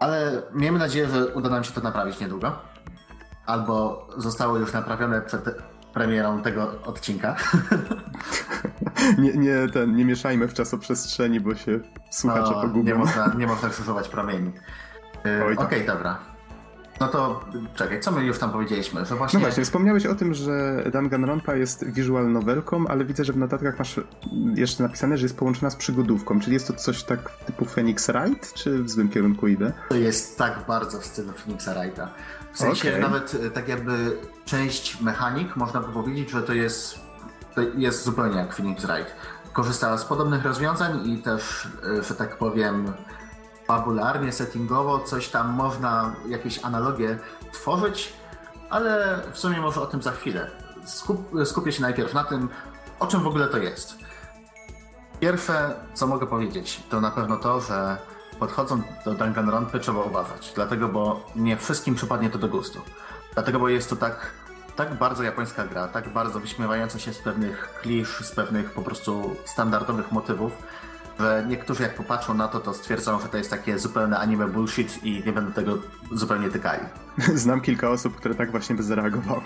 Ale miejmy nadzieję, że uda nam się to naprawić niedługo. Albo zostało już naprawione przed premierą tego odcinka. [laughs] nie, nie, ten, nie mieszajmy w czasoprzestrzeni, bo się słuchacze no, pogubią. Nie [laughs] można, nie można krzyżować promieni. Okej, okay, dobra. No to czekaj, co my już tam powiedzieliśmy? Że właśnie... No właśnie, wspomniałeś o tym, że Danganronpa jest visual novelką, ale widzę, że w notatkach masz jeszcze napisane, że jest połączona z przygodówką. Czyli jest to coś tak typu Phoenix Wright, czy w złym kierunku idę? To jest tak bardzo w stylu Phoenixa Wrighta. W sensie okay. nawet e, tak jakby część mechanik, można by powiedzieć, że to jest, to jest zupełnie jak Phoenix Wright. Korzystała z podobnych rozwiązań i też, e, że tak powiem, fabularnie, settingowo coś tam można, jakieś analogie tworzyć, ale w sumie może o tym za chwilę. Skup, skupię się najpierw na tym, o czym w ogóle to jest. Pierwsze, co mogę powiedzieć, to na pewno to, że podchodząc do Danganronpy trzeba uważać, dlatego, bo nie wszystkim przypadnie to do gustu. Dlatego, bo jest to tak, tak bardzo japońska gra, tak bardzo wyśmiewająca się z pewnych klisz, z pewnych po prostu standardowych motywów, że niektórzy jak popatrzą na to, to stwierdzą, że to jest takie zupełne anime bullshit i nie będą tego zupełnie tykali. [laughs] Znam kilka osób, które tak właśnie by zareagowało.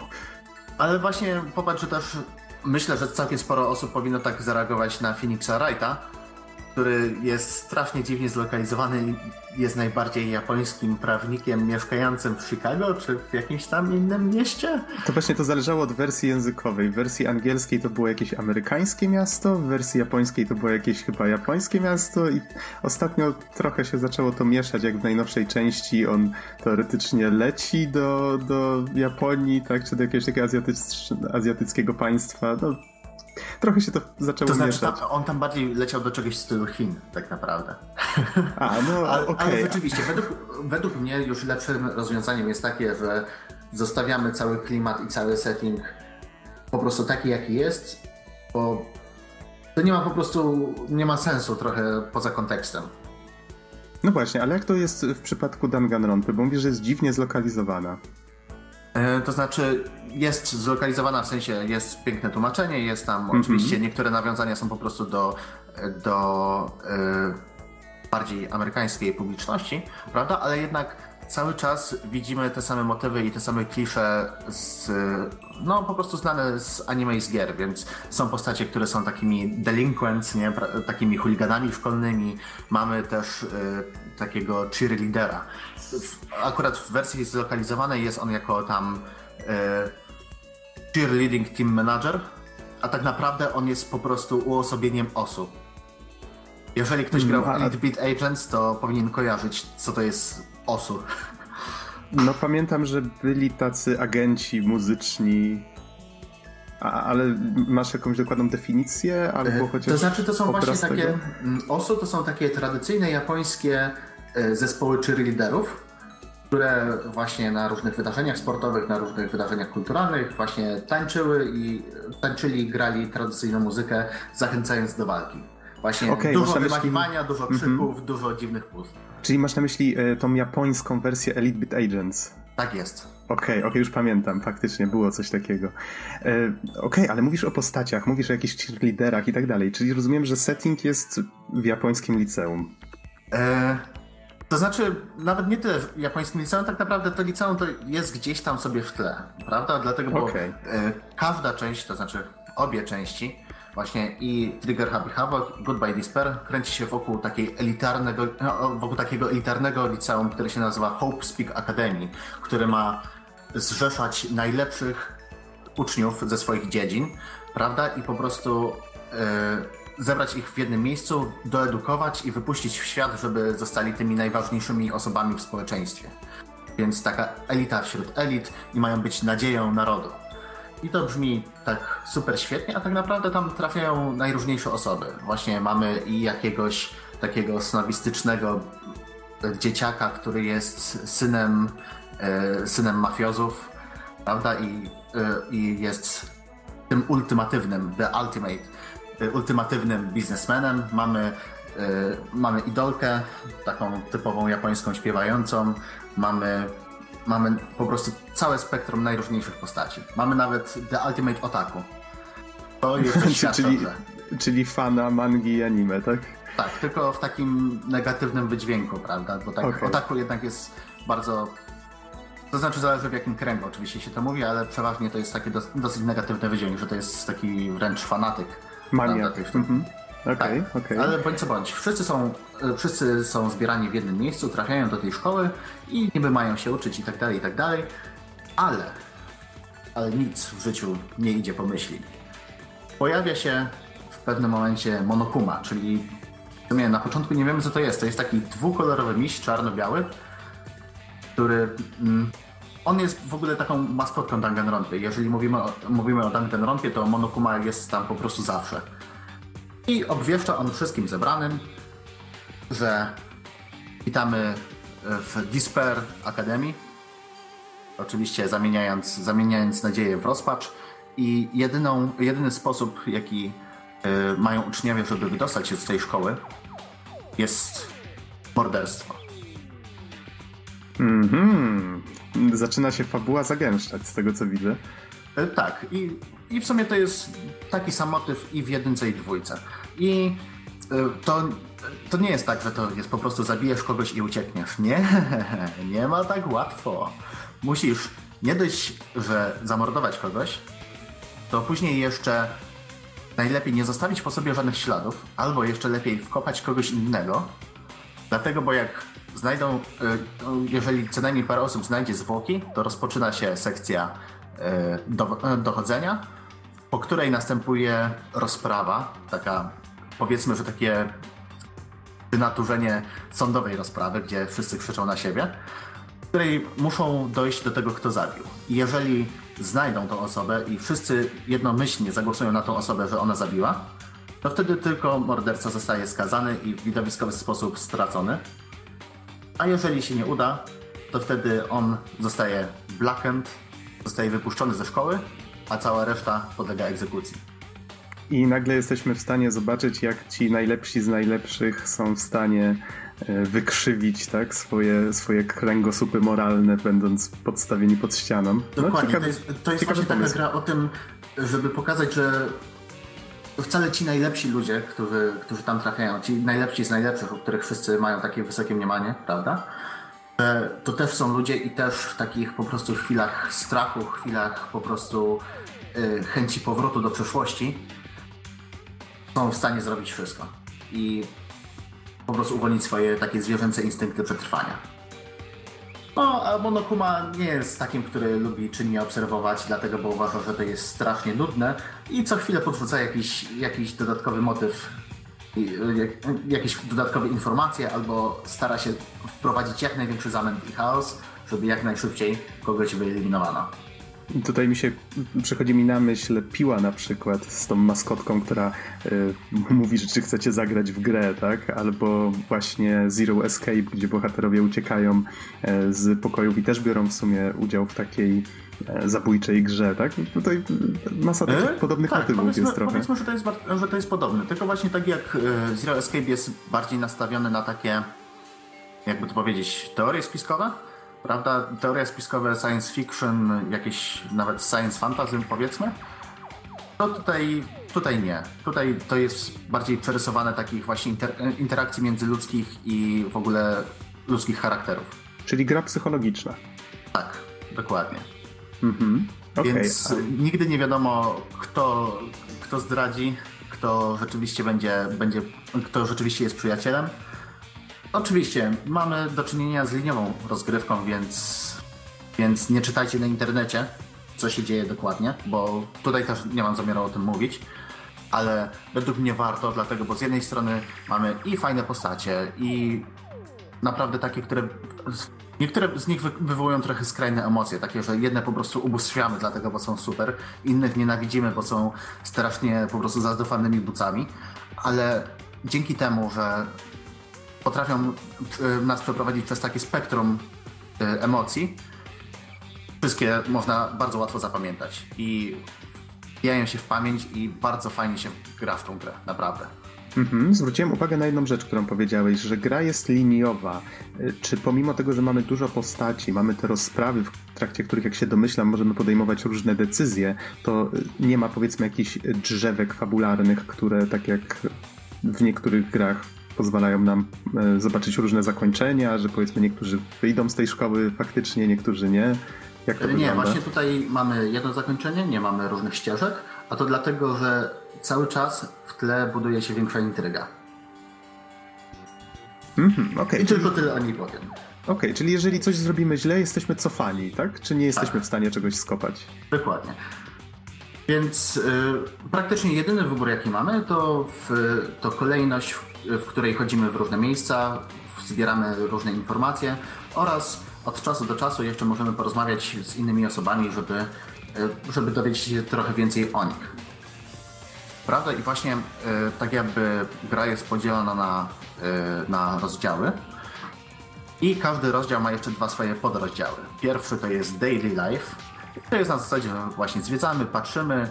Ale właśnie popatrz, że też myślę, że całkiem sporo osób powinno tak zareagować na Phoenixa Wrighta, który jest strasznie dziwnie zlokalizowany jest najbardziej japońskim prawnikiem mieszkającym w Chicago czy w jakimś tam innym mieście? To właśnie to zależało od wersji językowej. W wersji angielskiej to było jakieś amerykańskie miasto, w wersji japońskiej to było jakieś chyba japońskie miasto i ostatnio trochę się zaczęło to mieszać, jak w najnowszej części on teoretycznie leci do, do Japonii, tak, czy do jakiegoś takiego azjatyckiego państwa. No, trochę się to zaczęło To znaczy, mieszać. tam, on tam bardziej leciał do czegoś w stylu Chin, tak naprawdę. A, no [laughs] Ale, okej. ale rzeczywiście, według, według mnie już lepszym rozwiązaniem jest takie, że zostawiamy cały klimat i cały setting po prostu taki, jaki jest, bo to nie ma po prostu, nie ma sensu trochę poza kontekstem. No właśnie, ale jak to jest w przypadku Danganronpy? Bo mówisz, że jest dziwnie zlokalizowana. E, To znaczy, jest zlokalizowana w sensie, jest piękne tłumaczenie, jest tam oczywiście niektóre nawiązania są po prostu do, do e, bardziej amerykańskiej publiczności, prawda? Ale jednak cały czas widzimy te same motywy i te same klisze z, no po prostu znane z anime i z gier, więc są postacie, które są takimi delinquents, nie? Takimi chuliganami szkolnymi. Mamy też e, takiego cheerleadera. Akurat w wersji zlokalizowanej jest on jako tam e, cheerleading team manager, a tak naprawdę on jest po prostu uosobieniem osób. Jeżeli ktoś grał w Elite Beat Agents, to powinien kojarzyć, co to jest osu. [laughs] No pamiętam, że byli tacy agenci muzyczni. A, ale masz jakąś dokładną definicję? Albo chociaż E, To znaczy, to są właśnie takie. tego? mm, Osu to są takie tradycyjne japońskie e, zespoły cheerleaderów, które właśnie na różnych wydarzeniach sportowych, na różnych wydarzeniach kulturalnych właśnie tańczyły i tańczyli, grali tradycyjną muzykę, zachęcając do walki. Właśnie Okej, dużo na myśli- dużo Mhm. krzyków, dużo dziwnych pust. Czyli masz na myśli e, tą japońską wersję Elite Beat Agents. Tak jest. Okej, okej, już pamiętam, faktycznie było coś takiego. E, okej, ale mówisz o postaciach, mówisz o jakichś cheerleaderach i tak dalej, czyli rozumiem, że setting jest w japońskim liceum. E, to znaczy, nawet nie tyle w japońskim liceum, tak naprawdę to liceum to jest gdzieś tam sobie w tle, prawda? Dlatego, bo Okej. e, każda część, to znaczy obie części, właśnie i Trigger Happy Havoc, i Goodbye Despair, kręci się wokół, takiej elitarnego, no, wokół takiego elitarnego liceum, które się nazywa Hope Speak Academy, które ma zrzeszać najlepszych uczniów ze swoich dziedzin, prawda? I po prostu e, zebrać ich w jednym miejscu, doedukować i wypuścić w świat, żeby zostali tymi najważniejszymi osobami w społeczeństwie. Więc taka elita wśród elit i mają być nadzieją narodu. I to brzmi tak super świetnie, a tak naprawdę tam trafiają najróżniejsze osoby. Właśnie mamy i jakiegoś takiego snobistycznego dzieciaka, który jest synem, e, synem mafiozów, prawda? I, e, I jest tym ultimatywnym, the ultimate, ultimatywnym biznesmenem. Mamy, e, mamy idolkę, taką typową japońską śpiewającą. Mamy, mamy po prostu całe spektrum najróżniejszych postaci. Mamy nawet the ultimate otaku. To jeszcze świadczy, [laughs] czyli, czyli fana mangi i anime, tak? Tak, tylko w takim negatywnym wydźwięku, prawda? Bo tak Okej. otaku jednak jest bardzo. To znaczy zależy w jakim kręgu oczywiście się to mówi, ale przeważnie to jest taki dos- dosyć negatywny wydźwięk, że to jest taki wręcz fanatyk. Maniak. prawda, tych- Mhm. Okej, Tak, okej. ale bądź co bądź, wszyscy są, wszyscy są zbierani w jednym miejscu, trafiają do tej szkoły i niby mają się uczyć i tak dalej, i tak dalej, ale, ale nic w życiu nie idzie po myśli. Pojawia się w pewnym momencie monokuma, czyli sumie na początku nie wiemy co to jest. To jest taki dwukolorowy miś, czarno-biały, który... Mm, on jest w ogóle taką maskotką Danganronpy. Jeżeli mówimy o, mówimy o Danganronpie, to Monokuma jest tam po prostu zawsze. I obwieszcza on wszystkim zebranym, że witamy w Despair Academy. Oczywiście zamieniając, zamieniając nadzieję w rozpacz. I jedyną, jedyny sposób, jaki y, mają uczniowie, żeby wydostać się z tej szkoły, jest morderstwo. Mhm. Zaczyna się fabuła zagęszczać, z tego co widzę. E, Tak, i, i w sumie to jest taki sam motyw i w jedynce i dwójce. I e, to, to nie jest tak, że to jest po prostu zabijesz kogoś i uciekniesz. Nie, [laughs] nie ma tak łatwo. Musisz nie dość, że zamordować kogoś, to później jeszcze najlepiej nie zostawić po sobie żadnych śladów, albo jeszcze lepiej wkopać kogoś innego, dlatego, bo jak znajdą, y, jeżeli co najmniej parę osób znajdzie zwłoki, to rozpoczyna się sekcja y, do, dochodzenia, po której następuje rozprawa, taka powiedzmy, że takie wynaturzenie sądowej rozprawy, gdzie wszyscy krzyczą na siebie, w której muszą dojść do tego, kto zabił. Jeżeli znajdą tą osobę i wszyscy jednomyślnie zagłosują na tą osobę, że ona zabiła, to wtedy tylko morderca zostaje skazany i w widowiskowy sposób stracony. A jeżeli się nie uda, to wtedy on zostaje blackened, zostaje wypuszczony ze szkoły, a cała reszta podlega egzekucji. I nagle jesteśmy w stanie zobaczyć, jak ci najlepsi z najlepszych są w stanie e, wykrzywić tak, swoje, swoje kręgosłupy moralne, będąc podstawieni pod ścianą. No, Dokładnie, ciekawy, to jest, to jest właśnie taka gra o tym, żeby pokazać, że wcale ci najlepsi ludzie, którzy, którzy tam trafiają, ci najlepsi z najlepszych, o których wszyscy mają takie wysokie mniemanie, prawda? To też są ludzie i też w takich po prostu chwilach strachu, chwilach po prostu y, chęci powrotu do przeszłości są w stanie zrobić wszystko. I po prostu uwolnić swoje takie zwierzęce instynkty przetrwania. No, a Monokuma nie jest takim, który lubi czynnie obserwować, dlatego, bo uważa, że to jest strasznie nudne i co chwilę podrzuca jakiś, jakiś dodatkowy motyw, jakieś dodatkowe informacje, albo stara się wprowadzić jak największy zamęt i chaos, żeby jak najszybciej kogoś wyeliminowano. Tutaj mi się, przychodzi mi na myśl Piła na przykład z tą maskotką, która y, mówi, że czy chcecie zagrać w grę, tak? Albo właśnie Zero Escape, gdzie bohaterowie uciekają y, z pokojów i też biorą w sumie udział w takiej y, zabójczej grze, tak? Tutaj masa takich e? podobnych tak, motywów jest trochę. Powiedzmy, że to jest, że to jest podobne, tylko właśnie tak jak Zero Escape jest bardziej nastawiony na takie, jakby to powiedzieć, teorie spiskowe, prawda? Teorie spiskowe, science fiction, jakieś nawet science fantasy powiedzmy. To tutaj, tutaj nie. Tutaj to jest bardziej przerysowane takich właśnie inter interakcji międzyludzkich i w ogóle ludzkich charakterów. Czyli gra psychologiczna. Tak, dokładnie. Mhm. Okay. Więc nigdy nie wiadomo, kto, kto zdradzi, kto rzeczywiście będzie, będzie, kto rzeczywiście jest przyjacielem. Oczywiście, mamy do czynienia z liniową rozgrywką, więc, więc nie czytajcie na internecie, co się dzieje dokładnie, bo tutaj też nie mam zamiaru o tym mówić, ale według mnie warto, dlatego, bo z jednej strony mamy i fajne postacie, i naprawdę takie, które Niektóre z nich wywołują trochę skrajne emocje, takie, że jedne po prostu ubóstwiamy dlatego, bo są super, innych nienawidzimy, bo są strasznie po prostu zazdofanymi bucami, ale dzięki temu, że potrafią y, nas przeprowadzić przez takie spektrum y, emocji, wszystkie można bardzo łatwo zapamiętać i wbijają się w pamięć i bardzo fajnie się gra w tą grę, naprawdę. Mhm. Zwróciłem uwagę na jedną rzecz, którą powiedziałeś, że gra jest liniowa. Y, czy pomimo tego, że mamy dużo postaci, mamy te rozprawy, w trakcie których, jak się domyślam, możemy podejmować różne decyzje, to nie ma powiedzmy jakichś drzewek fabularnych, które tak jak w niektórych grach pozwalają nam e, zobaczyć różne zakończenia, że powiedzmy niektórzy wyjdą z tej szkoły faktycznie, niektórzy nie. Jak to nie, wygląda? właśnie tutaj mamy jedno zakończenie, nie mamy różnych ścieżek, a to dlatego, że cały czas w tle buduje się większa intryga. Mhm, okay. I tylko tyle o niej powiem. Okej, okay, czyli jeżeli coś zrobimy źle, jesteśmy cofani, tak? Czy nie jesteśmy tak. w stanie czegoś skopać? Dokładnie. Więc y, praktycznie jedyny wybór, jaki mamy, to, w, to kolejność, w, w której chodzimy w różne miejsca, zbieramy różne informacje oraz od czasu do czasu jeszcze możemy porozmawiać z innymi osobami, żeby, y, żeby dowiedzieć się trochę więcej o nich. Prawda? I właśnie y, tak jakby gra jest podzielona na, y, na rozdziały. I każdy rozdział ma jeszcze dwa swoje podrozdziały. Pierwszy to jest Daily Life, to jest na zasadzie, że właśnie zwiedzamy, patrzymy,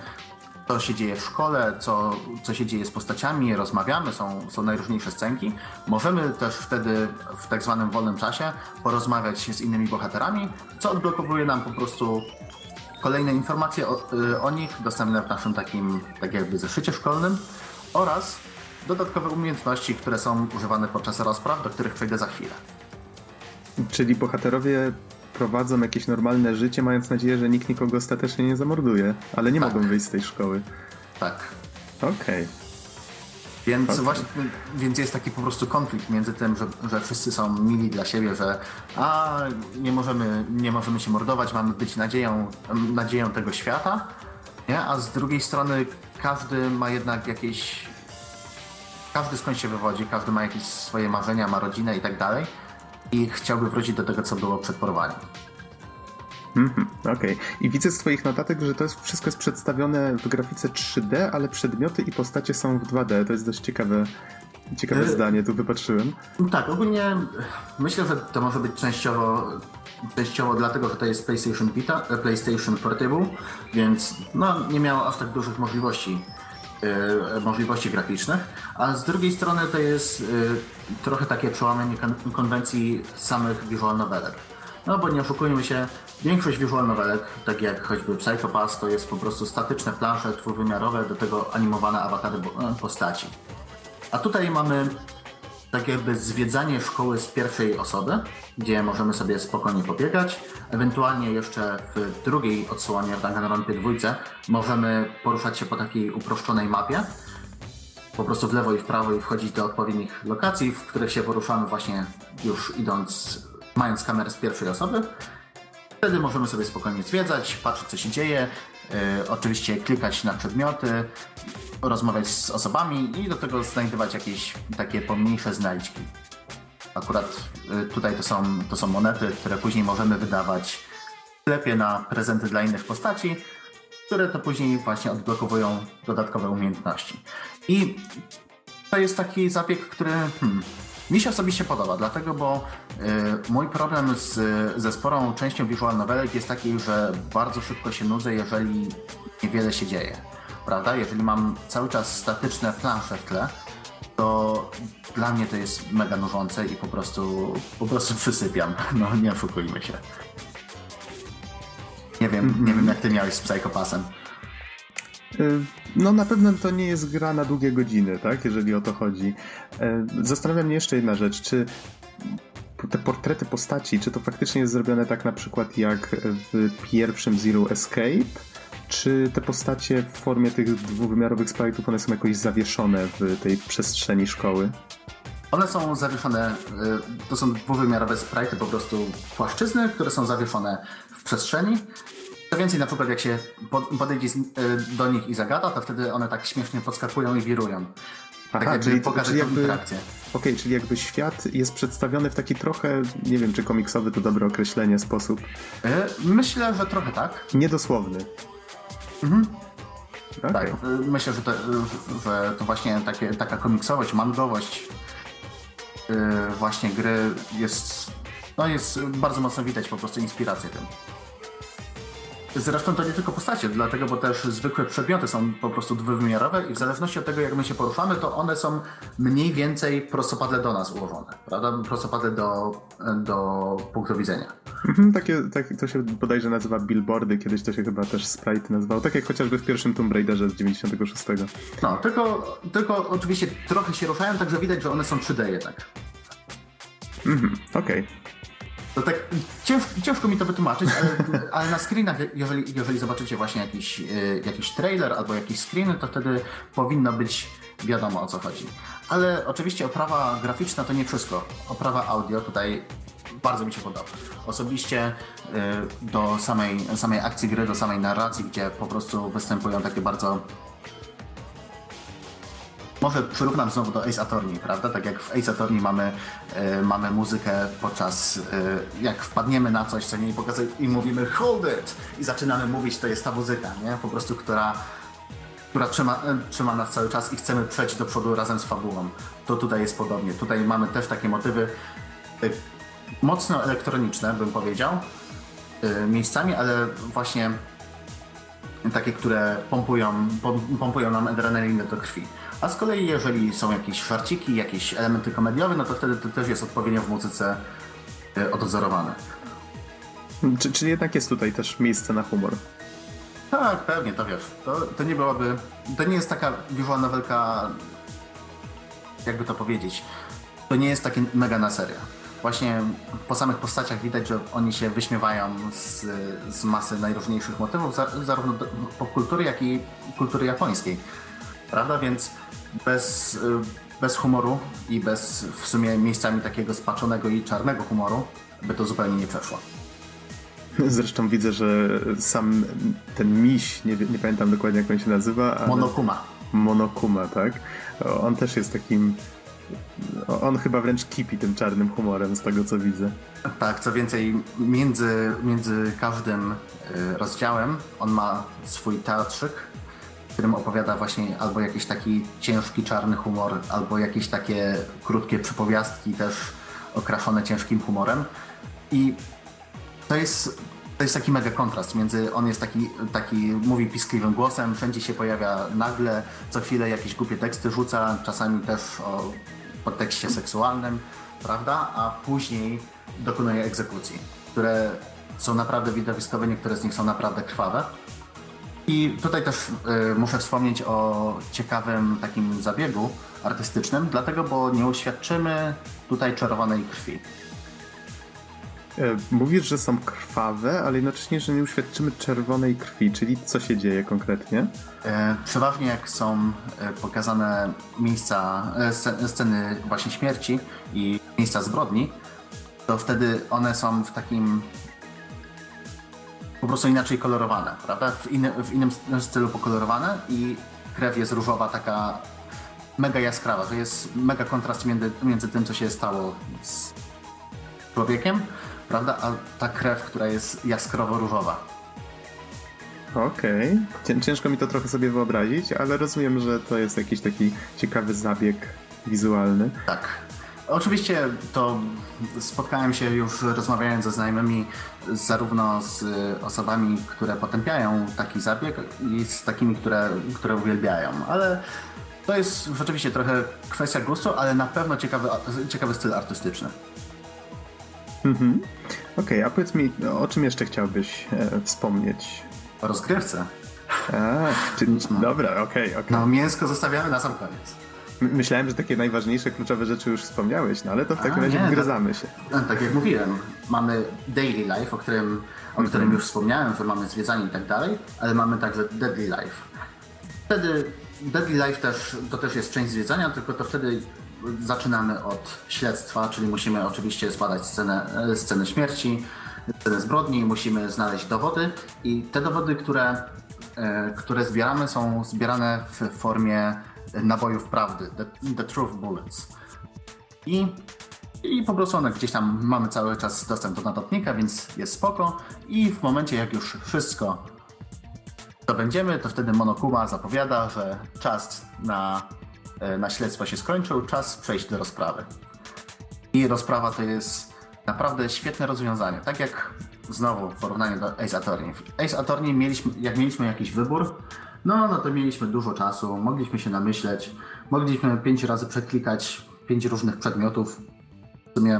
co się dzieje w szkole, co, co się dzieje z postaciami, rozmawiamy, są, są najróżniejsze scenki. Możemy też wtedy w tak zwanym wolnym czasie porozmawiać z innymi bohaterami, co odblokowuje nam po prostu kolejne informacje o, y, o nich, dostępne w naszym takim, tak jakby zeszycie szkolnym oraz dodatkowe umiejętności, które są używane podczas rozpraw, do których przejdę za chwilę. Czyli bohaterowie prowadzą jakieś normalne życie, mając nadzieję, że nikt nikogo ostatecznie nie zamorduje, ale nie tak. mogą wyjść z tej szkoły. Tak. Okej. Więc Okej. właśnie, więc jest taki po prostu konflikt między tym, że, że wszyscy są mili dla siebie, że a nie możemy, nie możemy się mordować, mamy być nadzieją, nadzieją tego świata, nie? a z drugiej strony każdy ma jednak jakieś każdy skąd się wywodzi, każdy ma jakieś swoje marzenia, ma rodzinę i tak dalej i chciałby wrócić do tego, co było przed porwaniem. Mhm, Okej. I widzę z twoich notatek, że to jest, wszystko jest przedstawione w grafice 3D, ale przedmioty i postacie są w 2D. To jest dość ciekawe, ciekawe Y- zdanie, tu wypatrzyłem. Tak, ogólnie myślę, że to może być częściowo, częściowo dlatego, że to jest PlayStation Vita, e, PlayStation Portable, więc no, nie miało aż tak dużych możliwości, możliwości graficznych, a z drugiej strony to jest e, trochę takie przełamanie kon- konwencji samych visual novelek. No bo nie oszukujmy się, większość visual novelek, tak jak choćby Psycho Pass, to jest po prostu statyczne plansze dwuwymiarowe, do tego animowane awatary bo- postaci. A tutaj mamy tak jakby zwiedzanie szkoły z pierwszej osoby, gdzie możemy sobie spokojnie pobiegać. Ewentualnie jeszcze w drugiej odsłonie w Danganronpie dwójce możemy poruszać się po takiej uproszczonej mapie. Po prostu w lewo i w prawo i wchodzić do odpowiednich lokacji, w których się poruszamy właśnie już idąc, mając kamerę z pierwszej osoby. Wtedy możemy sobie spokojnie zwiedzać, patrzeć co się dzieje, yy, oczywiście klikać na przedmioty, rozmawiać z osobami i do tego znajdować jakieś takie pomniejsze znajdźki. Akurat y, tutaj to są, to są monety, które później możemy wydawać w sklepie na prezenty dla innych postaci, które to później właśnie odblokowują dodatkowe umiejętności. I to jest taki zabieg, który hmm, mi się osobiście podoba, dlatego, bo y, mój problem z, ze sporą częścią visual novelek jest taki, że bardzo szybko się nudzę, jeżeli niewiele się dzieje. Prawda? Jeżeli mam cały czas statyczne plansze w tle, to dla mnie to jest mega nużące i po prostu, po prostu przysypiam. [laughs] No nie oszukujmy się. Nie wiem, nie wiem jak ty miałeś z Psychopasem. Y, No na pewno to nie jest gra na długie godziny, tak? Jeżeli o to chodzi. Y, Zastanawia mnie jeszcze jedna rzecz, czy te portrety postaci, czy to faktycznie jest zrobione tak na przykład jak w pierwszym Zero Escape, czy te postacie w formie tych dwuwymiarowych sprite'ów, one są jakoś zawieszone w tej przestrzeni szkoły? One są zawieszone, y, to są dwuwymiarowe sprite, po prostu płaszczyzny, które są zawieszone w przestrzeni. Co więcej, na przykład jak się po- podejdzie y, do nich i zagada, to wtedy one tak śmiesznie podskakują i wirują. Tak Aha, jakby czyli- pokaże czyli jakby- interakcję. Okej, czyli jakby świat jest przedstawiony w taki trochę, nie wiem czy komiksowy to dobre określenie, sposób Y, Myślę, że trochę tak. niedosłowny. Mhm. Okej. Tak, y, myślę, że to, y, że to właśnie takie, taka komiksowość, mangowość y, właśnie gry jest, no jest bardzo mocno widać po prostu inspirację tym. Zresztą to nie tylko postacie, dlatego, bo też zwykłe przedmioty są po prostu dwuwymiarowe i w zależności od tego, jak my się poruszamy, to one są mniej więcej prostopadle do nas ułożone, prawda? Prostopadle do, do punktu widzenia. Mhm, takie, tak, to się bodajże nazywa billboardy, kiedyś to się chyba też sprite nazywało, tak jak chociażby w pierwszym Tomb Raiderze z 96. No, tylko, tylko oczywiście trochę się ruszają, także widać, że one są 3D jednak. Mhm, okej. To tak ciężko, ciężko mi to wytłumaczyć, ale, ale na screenach, jeżeli, jeżeli zobaczycie właśnie jakiś, y, jakiś trailer albo jakiś screen, to wtedy powinno być wiadomo o co chodzi. Ale oczywiście oprawa graficzna to nie wszystko. Oprawa audio tutaj bardzo mi się podoba. Osobiście y, do samej, samej akcji gry, do samej narracji, gdzie po prostu występują takie bardzo może przyrównam znowu do Ace Attorney, prawda? Tak jak w Ace Attorney mamy, e, mamy muzykę podczas, e, jak wpadniemy na coś, co nie pokazuje i mówimy hold it i zaczynamy mówić, to jest ta muzyka, nie? Po prostu, która, która trzyma, e, trzyma nas cały czas i chcemy przejść do przodu razem z fabułą. To tutaj jest podobnie. Tutaj mamy też takie motywy e, mocno elektroniczne, bym powiedział, miejscami, ale właśnie takie, które pompują, pom- pompują nam adrenalinę do krwi. A z kolei, jeżeli są jakieś szarciki, jakieś elementy komediowe, no to wtedy to też jest odpowiednio w muzyce y, odwzorowane. Czy, czyli jednak jest tutaj też miejsce na humor? Tak, pewnie, to wiesz. To, to nie byłaby. To nie jest taka visual novelka. Jakby to powiedzieć. To nie jest takie mega na serio. Właśnie po samych postaciach widać, że oni się wyśmiewają z, z masy najróżniejszych motywów, za, zarówno do- popkultury, jak i kultury japońskiej. prawda? Więc bez, y, bez humoru i bez w sumie miejscami takiego spaczonego i czarnego humoru by to zupełnie nie przeszło. [laughs] Zresztą widzę, że sam ten miś, nie, nie pamiętam dokładnie jak on się nazywa. Ale... Monokuma. Monokuma, tak? On też jest takim. On chyba wręcz kipi tym czarnym humorem, z tego co widzę. Tak, co więcej, między, między każdym y, rozdziałem on ma swój teatrzyk, którym opowiada właśnie albo jakiś taki ciężki czarny humor, albo jakieś takie krótkie przypowiastki też okraszone ciężkim humorem. I to jest, to jest taki mega kontrast między, on jest taki, taki mówi piskliwym głosem, wszędzie się pojawia nagle, co chwilę jakieś głupie teksty rzuca, czasami też o podtekście seksualnym, prawda? A później dokonuje egzekucji, które są naprawdę widowiskowe, niektóre z nich są naprawdę krwawe. I tutaj też y, muszę wspomnieć o ciekawym takim zabiegu artystycznym, dlatego, bo nie uświadczymy tutaj czarowanej krwi. E, mówisz, że są krwawe, ale jednocześnie, że nie uświadczymy czerwonej krwi, czyli co się dzieje konkretnie? E, przeważnie jak są e, pokazane miejsca, sceny właśnie śmierci i miejsca zbrodni, to wtedy one są w takim po prostu inaczej kolorowane, prawda? W, w innym stylu pokolorowane i krew jest różowa, taka mega jaskrawa, że jest mega kontrast między, między tym, co się stało z człowiekiem, prawda? A ta krew, która jest jaskrawo-różowa. Okej. Okay. Ciężko mi to trochę sobie wyobrazić, ale rozumiem, że to jest jakiś taki ciekawy zabieg wizualny. Tak. Oczywiście to spotkałem się już rozmawiając ze znajomymi zarówno z osobami, które potępiają taki zabieg i z takimi, które, które uwielbiają, ale to jest rzeczywiście trochę kwestia gustu, ale na pewno ciekawy, ciekawy styl artystyczny. Mhm. Okej, okay, a powiedz mi, o czym jeszcze chciałbyś e, wspomnieć? O rozgrywce. A, czyli, no. Dobra, okej, okay, okej. Okay. No, mięsko zostawiamy na sam koniec. Myślałem, że takie najważniejsze, kluczowe rzeczy już wspomniałeś, no ale to w takim razie wgryzamy się. Tak, tak jak mówiłem, mamy daily life, o którym, o którym mhm. już wspomniałem, że mamy zwiedzanie i tak dalej, ale mamy także deadly life. Wtedy deadly life też, to też jest część zwiedzania, tylko to wtedy zaczynamy od śledztwa, czyli musimy oczywiście zbadać scenę, e, scenę śmierci, scenę zbrodni, musimy znaleźć dowody i te dowody, które, e, które zbieramy są zbierane w formie nabojów prawdy, the, the truth bullets. I, I po prostu one gdzieś tam mamy cały czas dostęp do notatnika, więc jest spoko. I w momencie jak już wszystko to będziemy, to wtedy Monokuma zapowiada, że czas na E, na śledztwo się skończył, czas przejść do rozprawy. I rozprawa to jest naprawdę świetne rozwiązanie. Tak jak znowu w porównaniu do Ace Attorney. W Ace Attorney mieliśmy, jak mieliśmy jakiś wybór, no, no to mieliśmy dużo czasu, mogliśmy się namyśleć, mogliśmy pięć razy przeklikać pięć różnych przedmiotów. W sumie,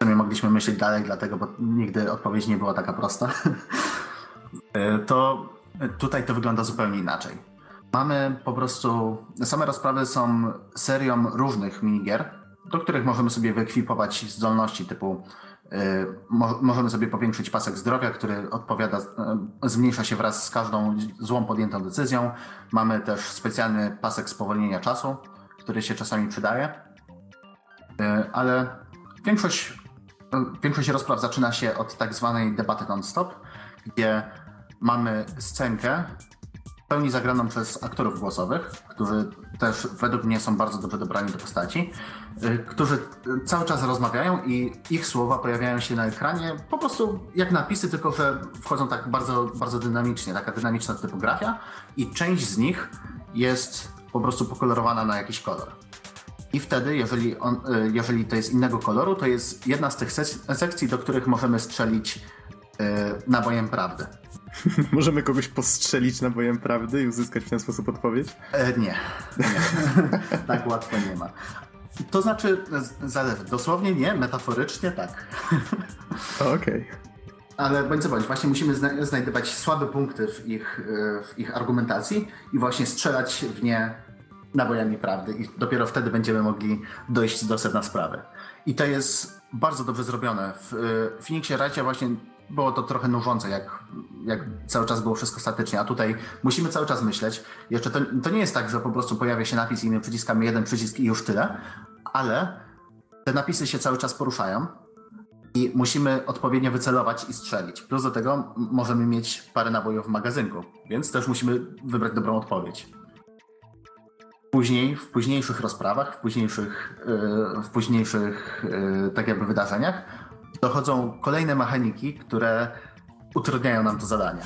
w sumie mogliśmy myśleć dalej, dlatego, bo nigdy odpowiedź nie była taka prosta. [laughs] E, to tutaj to wygląda zupełnie inaczej. Mamy po prostu, same rozprawy są serią różnych minigier, do których możemy sobie wyekwipować zdolności typu możemy sobie powiększyć pasek zdrowia, który odpowiada, yy, zmniejsza się wraz z każdą złą podjętą decyzją. Mamy też specjalny pasek spowolnienia czasu, który się czasami przydaje. Yy, ale większość, większość rozpraw zaczyna się od tak zwanej debaty non-stop, gdzie mamy scenkę, pełni zagraną przez aktorów głosowych, którzy też według mnie są bardzo dobrze dobrani do postaci, y, którzy cały czas rozmawiają i ich słowa pojawiają się na ekranie po prostu jak napisy, tylko że wchodzą tak bardzo, bardzo dynamicznie, taka dynamiczna typografia i część z nich jest po prostu pokolorowana na jakiś kolor. I wtedy, jeżeli, on, y, jeżeli to jest innego koloru, to jest jedna z tych sekcji, do których możemy strzelić nabojem prawdy. [laughs] Możemy kogoś postrzelić nabojem prawdy i uzyskać w ten sposób odpowiedź? E, nie. nie. [laughs] tak łatwo nie ma. To znaczy, zależy. Dosłownie nie, metaforycznie tak. [laughs] Okej. Okay. Ale bądź co bądź, właśnie musimy zna znajdować słabe punkty w ich, e, w ich argumentacji i właśnie strzelać w nie nabojami prawdy i dopiero wtedy będziemy mogli dojść do sedna sprawy. I to jest bardzo dobrze zrobione. W e, Phoenixie Wrightie właśnie było to trochę nużące, jak jak cały czas było wszystko statycznie, a tutaj musimy cały czas myśleć. Jeszcze to, to nie jest tak, że po prostu pojawia się napis i my przyciskamy jeden przycisk i już tyle, ale te napisy się cały czas poruszają i musimy odpowiednio wycelować i strzelić. Plus do tego możemy mieć parę nabojów w magazynku, więc też musimy wybrać dobrą odpowiedź. Później, w późniejszych rozprawach, w późniejszych, yy, w późniejszych yy, tak jakby wydarzeniach dochodzą kolejne mechaniki, które utrudniają nam to zadanie.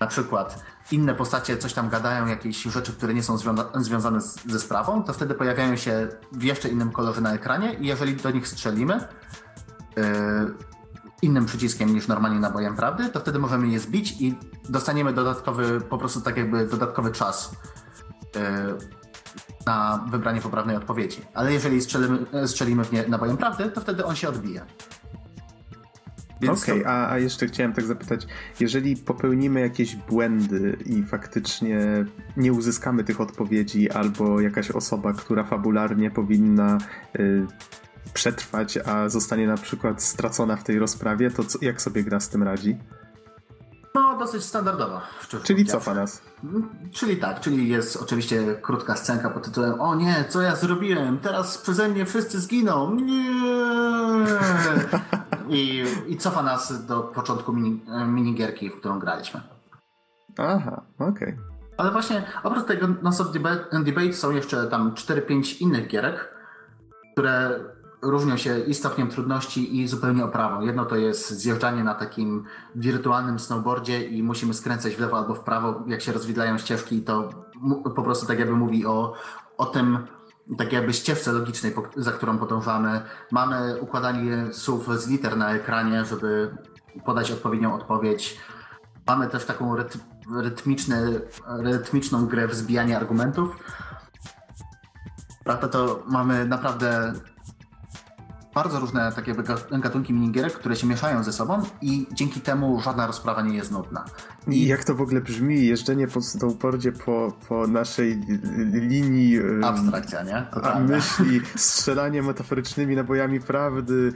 Na przykład inne postacie coś tam gadają, jakieś rzeczy, które nie są związa związane z, ze sprawą, to wtedy pojawiają się w jeszcze innym kolorze na ekranie i jeżeli do nich strzelimy yy, innym przyciskiem niż normalnie nabojem prawdy, to wtedy możemy je zbić i dostaniemy dodatkowy, po prostu tak jakby dodatkowy czas yy, na wybranie poprawnej odpowiedzi. Ale jeżeli strzelimy, strzelimy w nie nabojem prawdy, to wtedy on się odbije. Okej, okay, to... a, a jeszcze chciałem tak zapytać, jeżeli popełnimy jakieś błędy i faktycznie nie uzyskamy tych odpowiedzi, albo jakaś osoba, która fabularnie powinna y, przetrwać, a zostanie na przykład stracona w tej rozprawie, to co, jak sobie gra z tym radzi? No, dosyć standardowo. Czyli cofa nas. Mm, czyli tak, czyli jest oczywiście krótka scenka pod tytułem O nie, co ja zrobiłem? Teraz przeze mnie wszyscy zginą. Nie! I, i cofa nas do początku mini, minigierki, w którą graliśmy. Aha, okej. Okay. Ale właśnie oprócz tego Non-Stop Debate są jeszcze tam 4-5 innych gierek, które różnią się i stopniem trudności i zupełnie oprawą. Jedno to jest zjeżdżanie na takim wirtualnym snowboardzie i musimy skręcać w lewo albo w prawo, jak się rozwidlają ścieżki to po prostu tak jakby mówi o, o tym, tak jakby ścieżce logicznej, za którą podążamy. Mamy układanie słów z liter na ekranie, żeby podać odpowiednią odpowiedź. Mamy też taką rytmiczny, rytmiczną grę wzbijania argumentów. Prawda, to mamy naprawdę bardzo różne takie gatunki minigierek, które się mieszają ze sobą i dzięki temu żadna rozprawa nie jest nudna. I jak to w ogóle brzmi, jeżdżenie po snowboardzie po, po naszej linii abstrakcja, nie? A myśli, strzelanie metaforycznymi nabojami prawdy,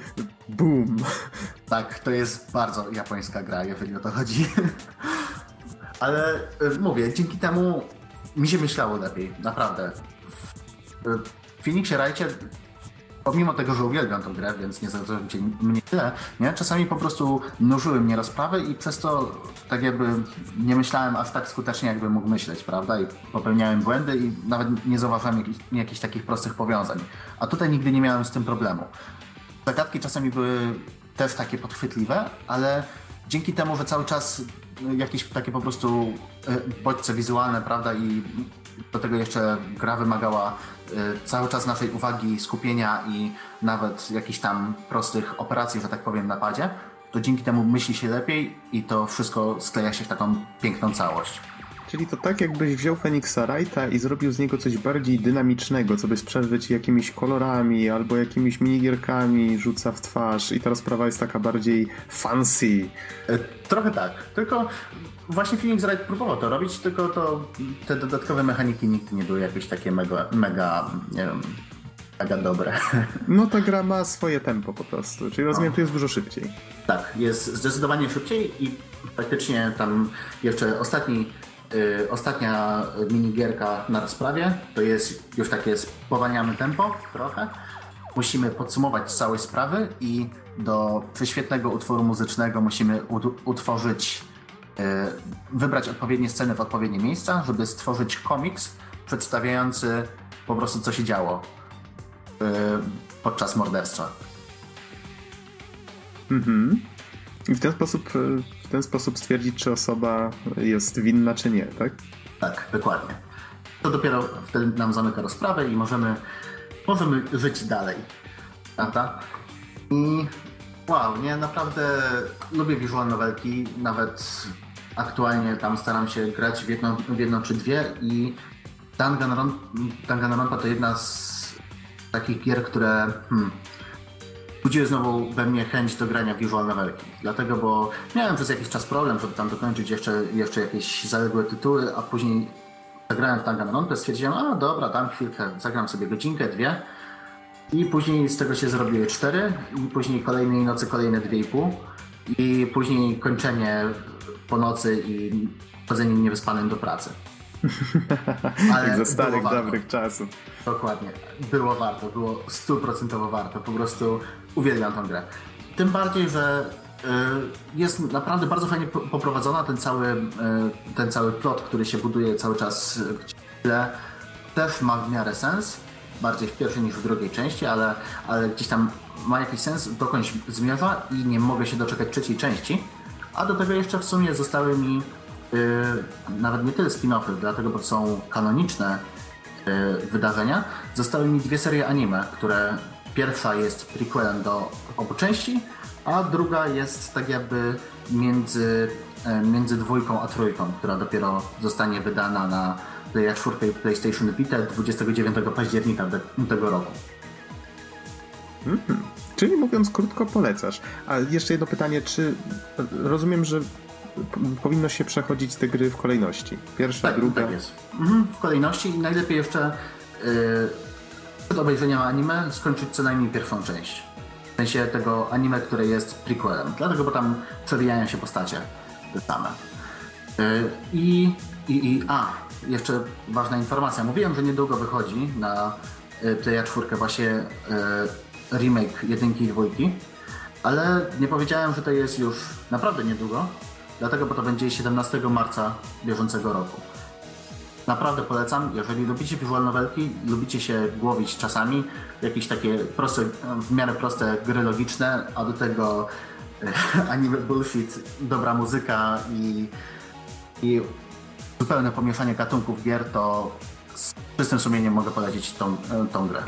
boom. Tak, to jest bardzo japońska gra, jeżeli o to chodzi. [laughs] Ale y, mówię, dzięki temu mi się myślało lepiej, naprawdę. W Phoenixie Rajcie pomimo tego, że uwielbiam tę grę, więc nie zrozumcie mnie tyle, nie? czasami po prostu mnożyły mnie rozprawy i przez to tak jakby nie myślałem aż tak skutecznie, jakby mógł myśleć, prawda? I popełniałem błędy i nawet nie zauważyłem jakichś, jakichś takich prostych powiązań. A tutaj nigdy nie miałem z tym problemu. Zagadki czasami były też takie podchwytliwe, ale dzięki temu, że cały czas jakieś takie po prostu e, bodźce wizualne, prawda, i do tego jeszcze gra wymagała cały czas naszej uwagi, skupienia i nawet jakichś tam prostych operacji, że tak powiem, na padzie, to dzięki temu myśli się lepiej i to wszystko skleja się w taką piękną całość. Czyli to tak jakbyś wziął Phoenixa Wrighta i zrobił z niego coś bardziej dynamicznego, co by sprzedrzeć ci jakimiś kolorami albo jakimiś minigierkami, rzuca w twarz i ta rozprawa jest taka bardziej fancy. E, trochę tak, tylko właśnie Phoenix Wright próbował to robić, tylko to te dodatkowe mechaniki nigdy nie były jakieś takie mega, mega nie wiem, mega dobre. [laughs] No ta gra ma swoje tempo po prostu, czyli rozumiem, no. tu jest dużo szybciej. Tak, jest zdecydowanie szybciej i praktycznie tam jeszcze ostatni Yy, ostatnia minigierka na rozprawie to jest już takie spowalniamy tempo trochę. Musimy podsumować całość sprawy i do prześwietnego utworu muzycznego musimy utworzyć wybrać odpowiednie sceny w odpowiednie miejsca, żeby stworzyć komiks przedstawiający po prostu co się działo e, podczas morderstwa. Mhm. I w ten sposób, e, w ten sposób stwierdzić, czy osoba jest winna, czy nie, tak? Tak, dokładnie. To dopiero wtedy nam zamyka rozprawę i możemy, możemy żyć dalej. Prawda? I wow, nie, naprawdę lubię visual novelki, nawet aktualnie tam staram się grać w jedno, w jedno czy dwie i Danganronpa to jedna z takich gier, które hmm, budziły znowu we mnie chęć do grania visual novelki. Dlatego, bo miałem przez jakiś czas problem, żeby tam dokończyć jeszcze, jeszcze jakieś zaległe tytuły, a później zagrałem w Danganronpę, stwierdziłem, a dobra, dam chwilkę, zagram sobie godzinkę, dwie i później z tego się zrobiły cztery i później kolejnej nocy kolejne dwie i pół i później kończenie po nocy i chodzenie niewyspanym do pracy. [laughs] Ale Jak za starych, dobrych czasów. Dokładnie. Było warto, było stuprocentowo warto. Po prostu uwielbiam tę grę. Tym bardziej, że y, jest naprawdę bardzo fajnie poprowadzona ten cały, y, ten cały plot, który się buduje cały czas w tle. Też ma w miarę sens, bardziej w pierwszej niż w drugiej części, ale, ale gdzieś tam ma jakiś sens, dokądś zmierza i nie mogę się doczekać trzeciej części. A do tego jeszcze w sumie zostały mi Y, nawet nie tyle spin-offy, dlatego bo są kanoniczne y, wydarzenia, zostały mi dwie serie anime, które pierwsza jest prequelem do obu części, a druga jest tak jakby między, y, między dwójką a trójką, która dopiero zostanie wydana na Playa 4 i PlayStation Vita 29 października tego roku. Mm -hmm. Czyli mówiąc krótko, polecasz. A jeszcze jedno pytanie, czy rozumiem, że powinno się przechodzić te gry w kolejności. Pierwsza, tak, druga. Tak jest. Mhm, w kolejności i najlepiej jeszcze yy, przed obejrzeniem anime skończyć co najmniej pierwszą część. W sensie tego anime, które jest prequelem. Dlatego, bo tam przewijają się postacie te same. Yy, i, i, I a, jeszcze ważna informacja. Mówiłem, że niedługo wychodzi na yy, Playa 4 właśnie yy, remake jedynki i dwójki, ale nie powiedziałem, że to jest już naprawdę niedługo, Dlatego, bo to będzie 17 marca bieżącego roku. Naprawdę polecam, jeżeli lubicie visual novelki, lubicie się głowić czasami, jakieś takie proste, w miarę proste gry logiczne, a do tego [laughs] anime bullshit, dobra muzyka i, i zupełne pomieszanie gatunków gier, to z czystym sumieniem mogę polecić tą, tą grę.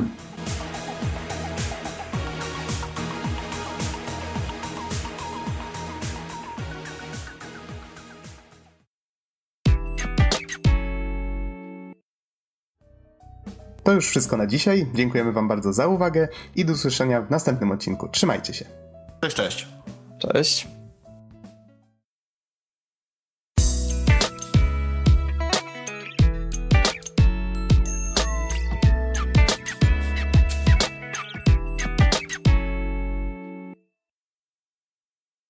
To już wszystko na dzisiaj. Dziękujemy Wam bardzo za uwagę i do usłyszenia w następnym odcinku. Trzymajcie się. Cześć, cześć. Cześć.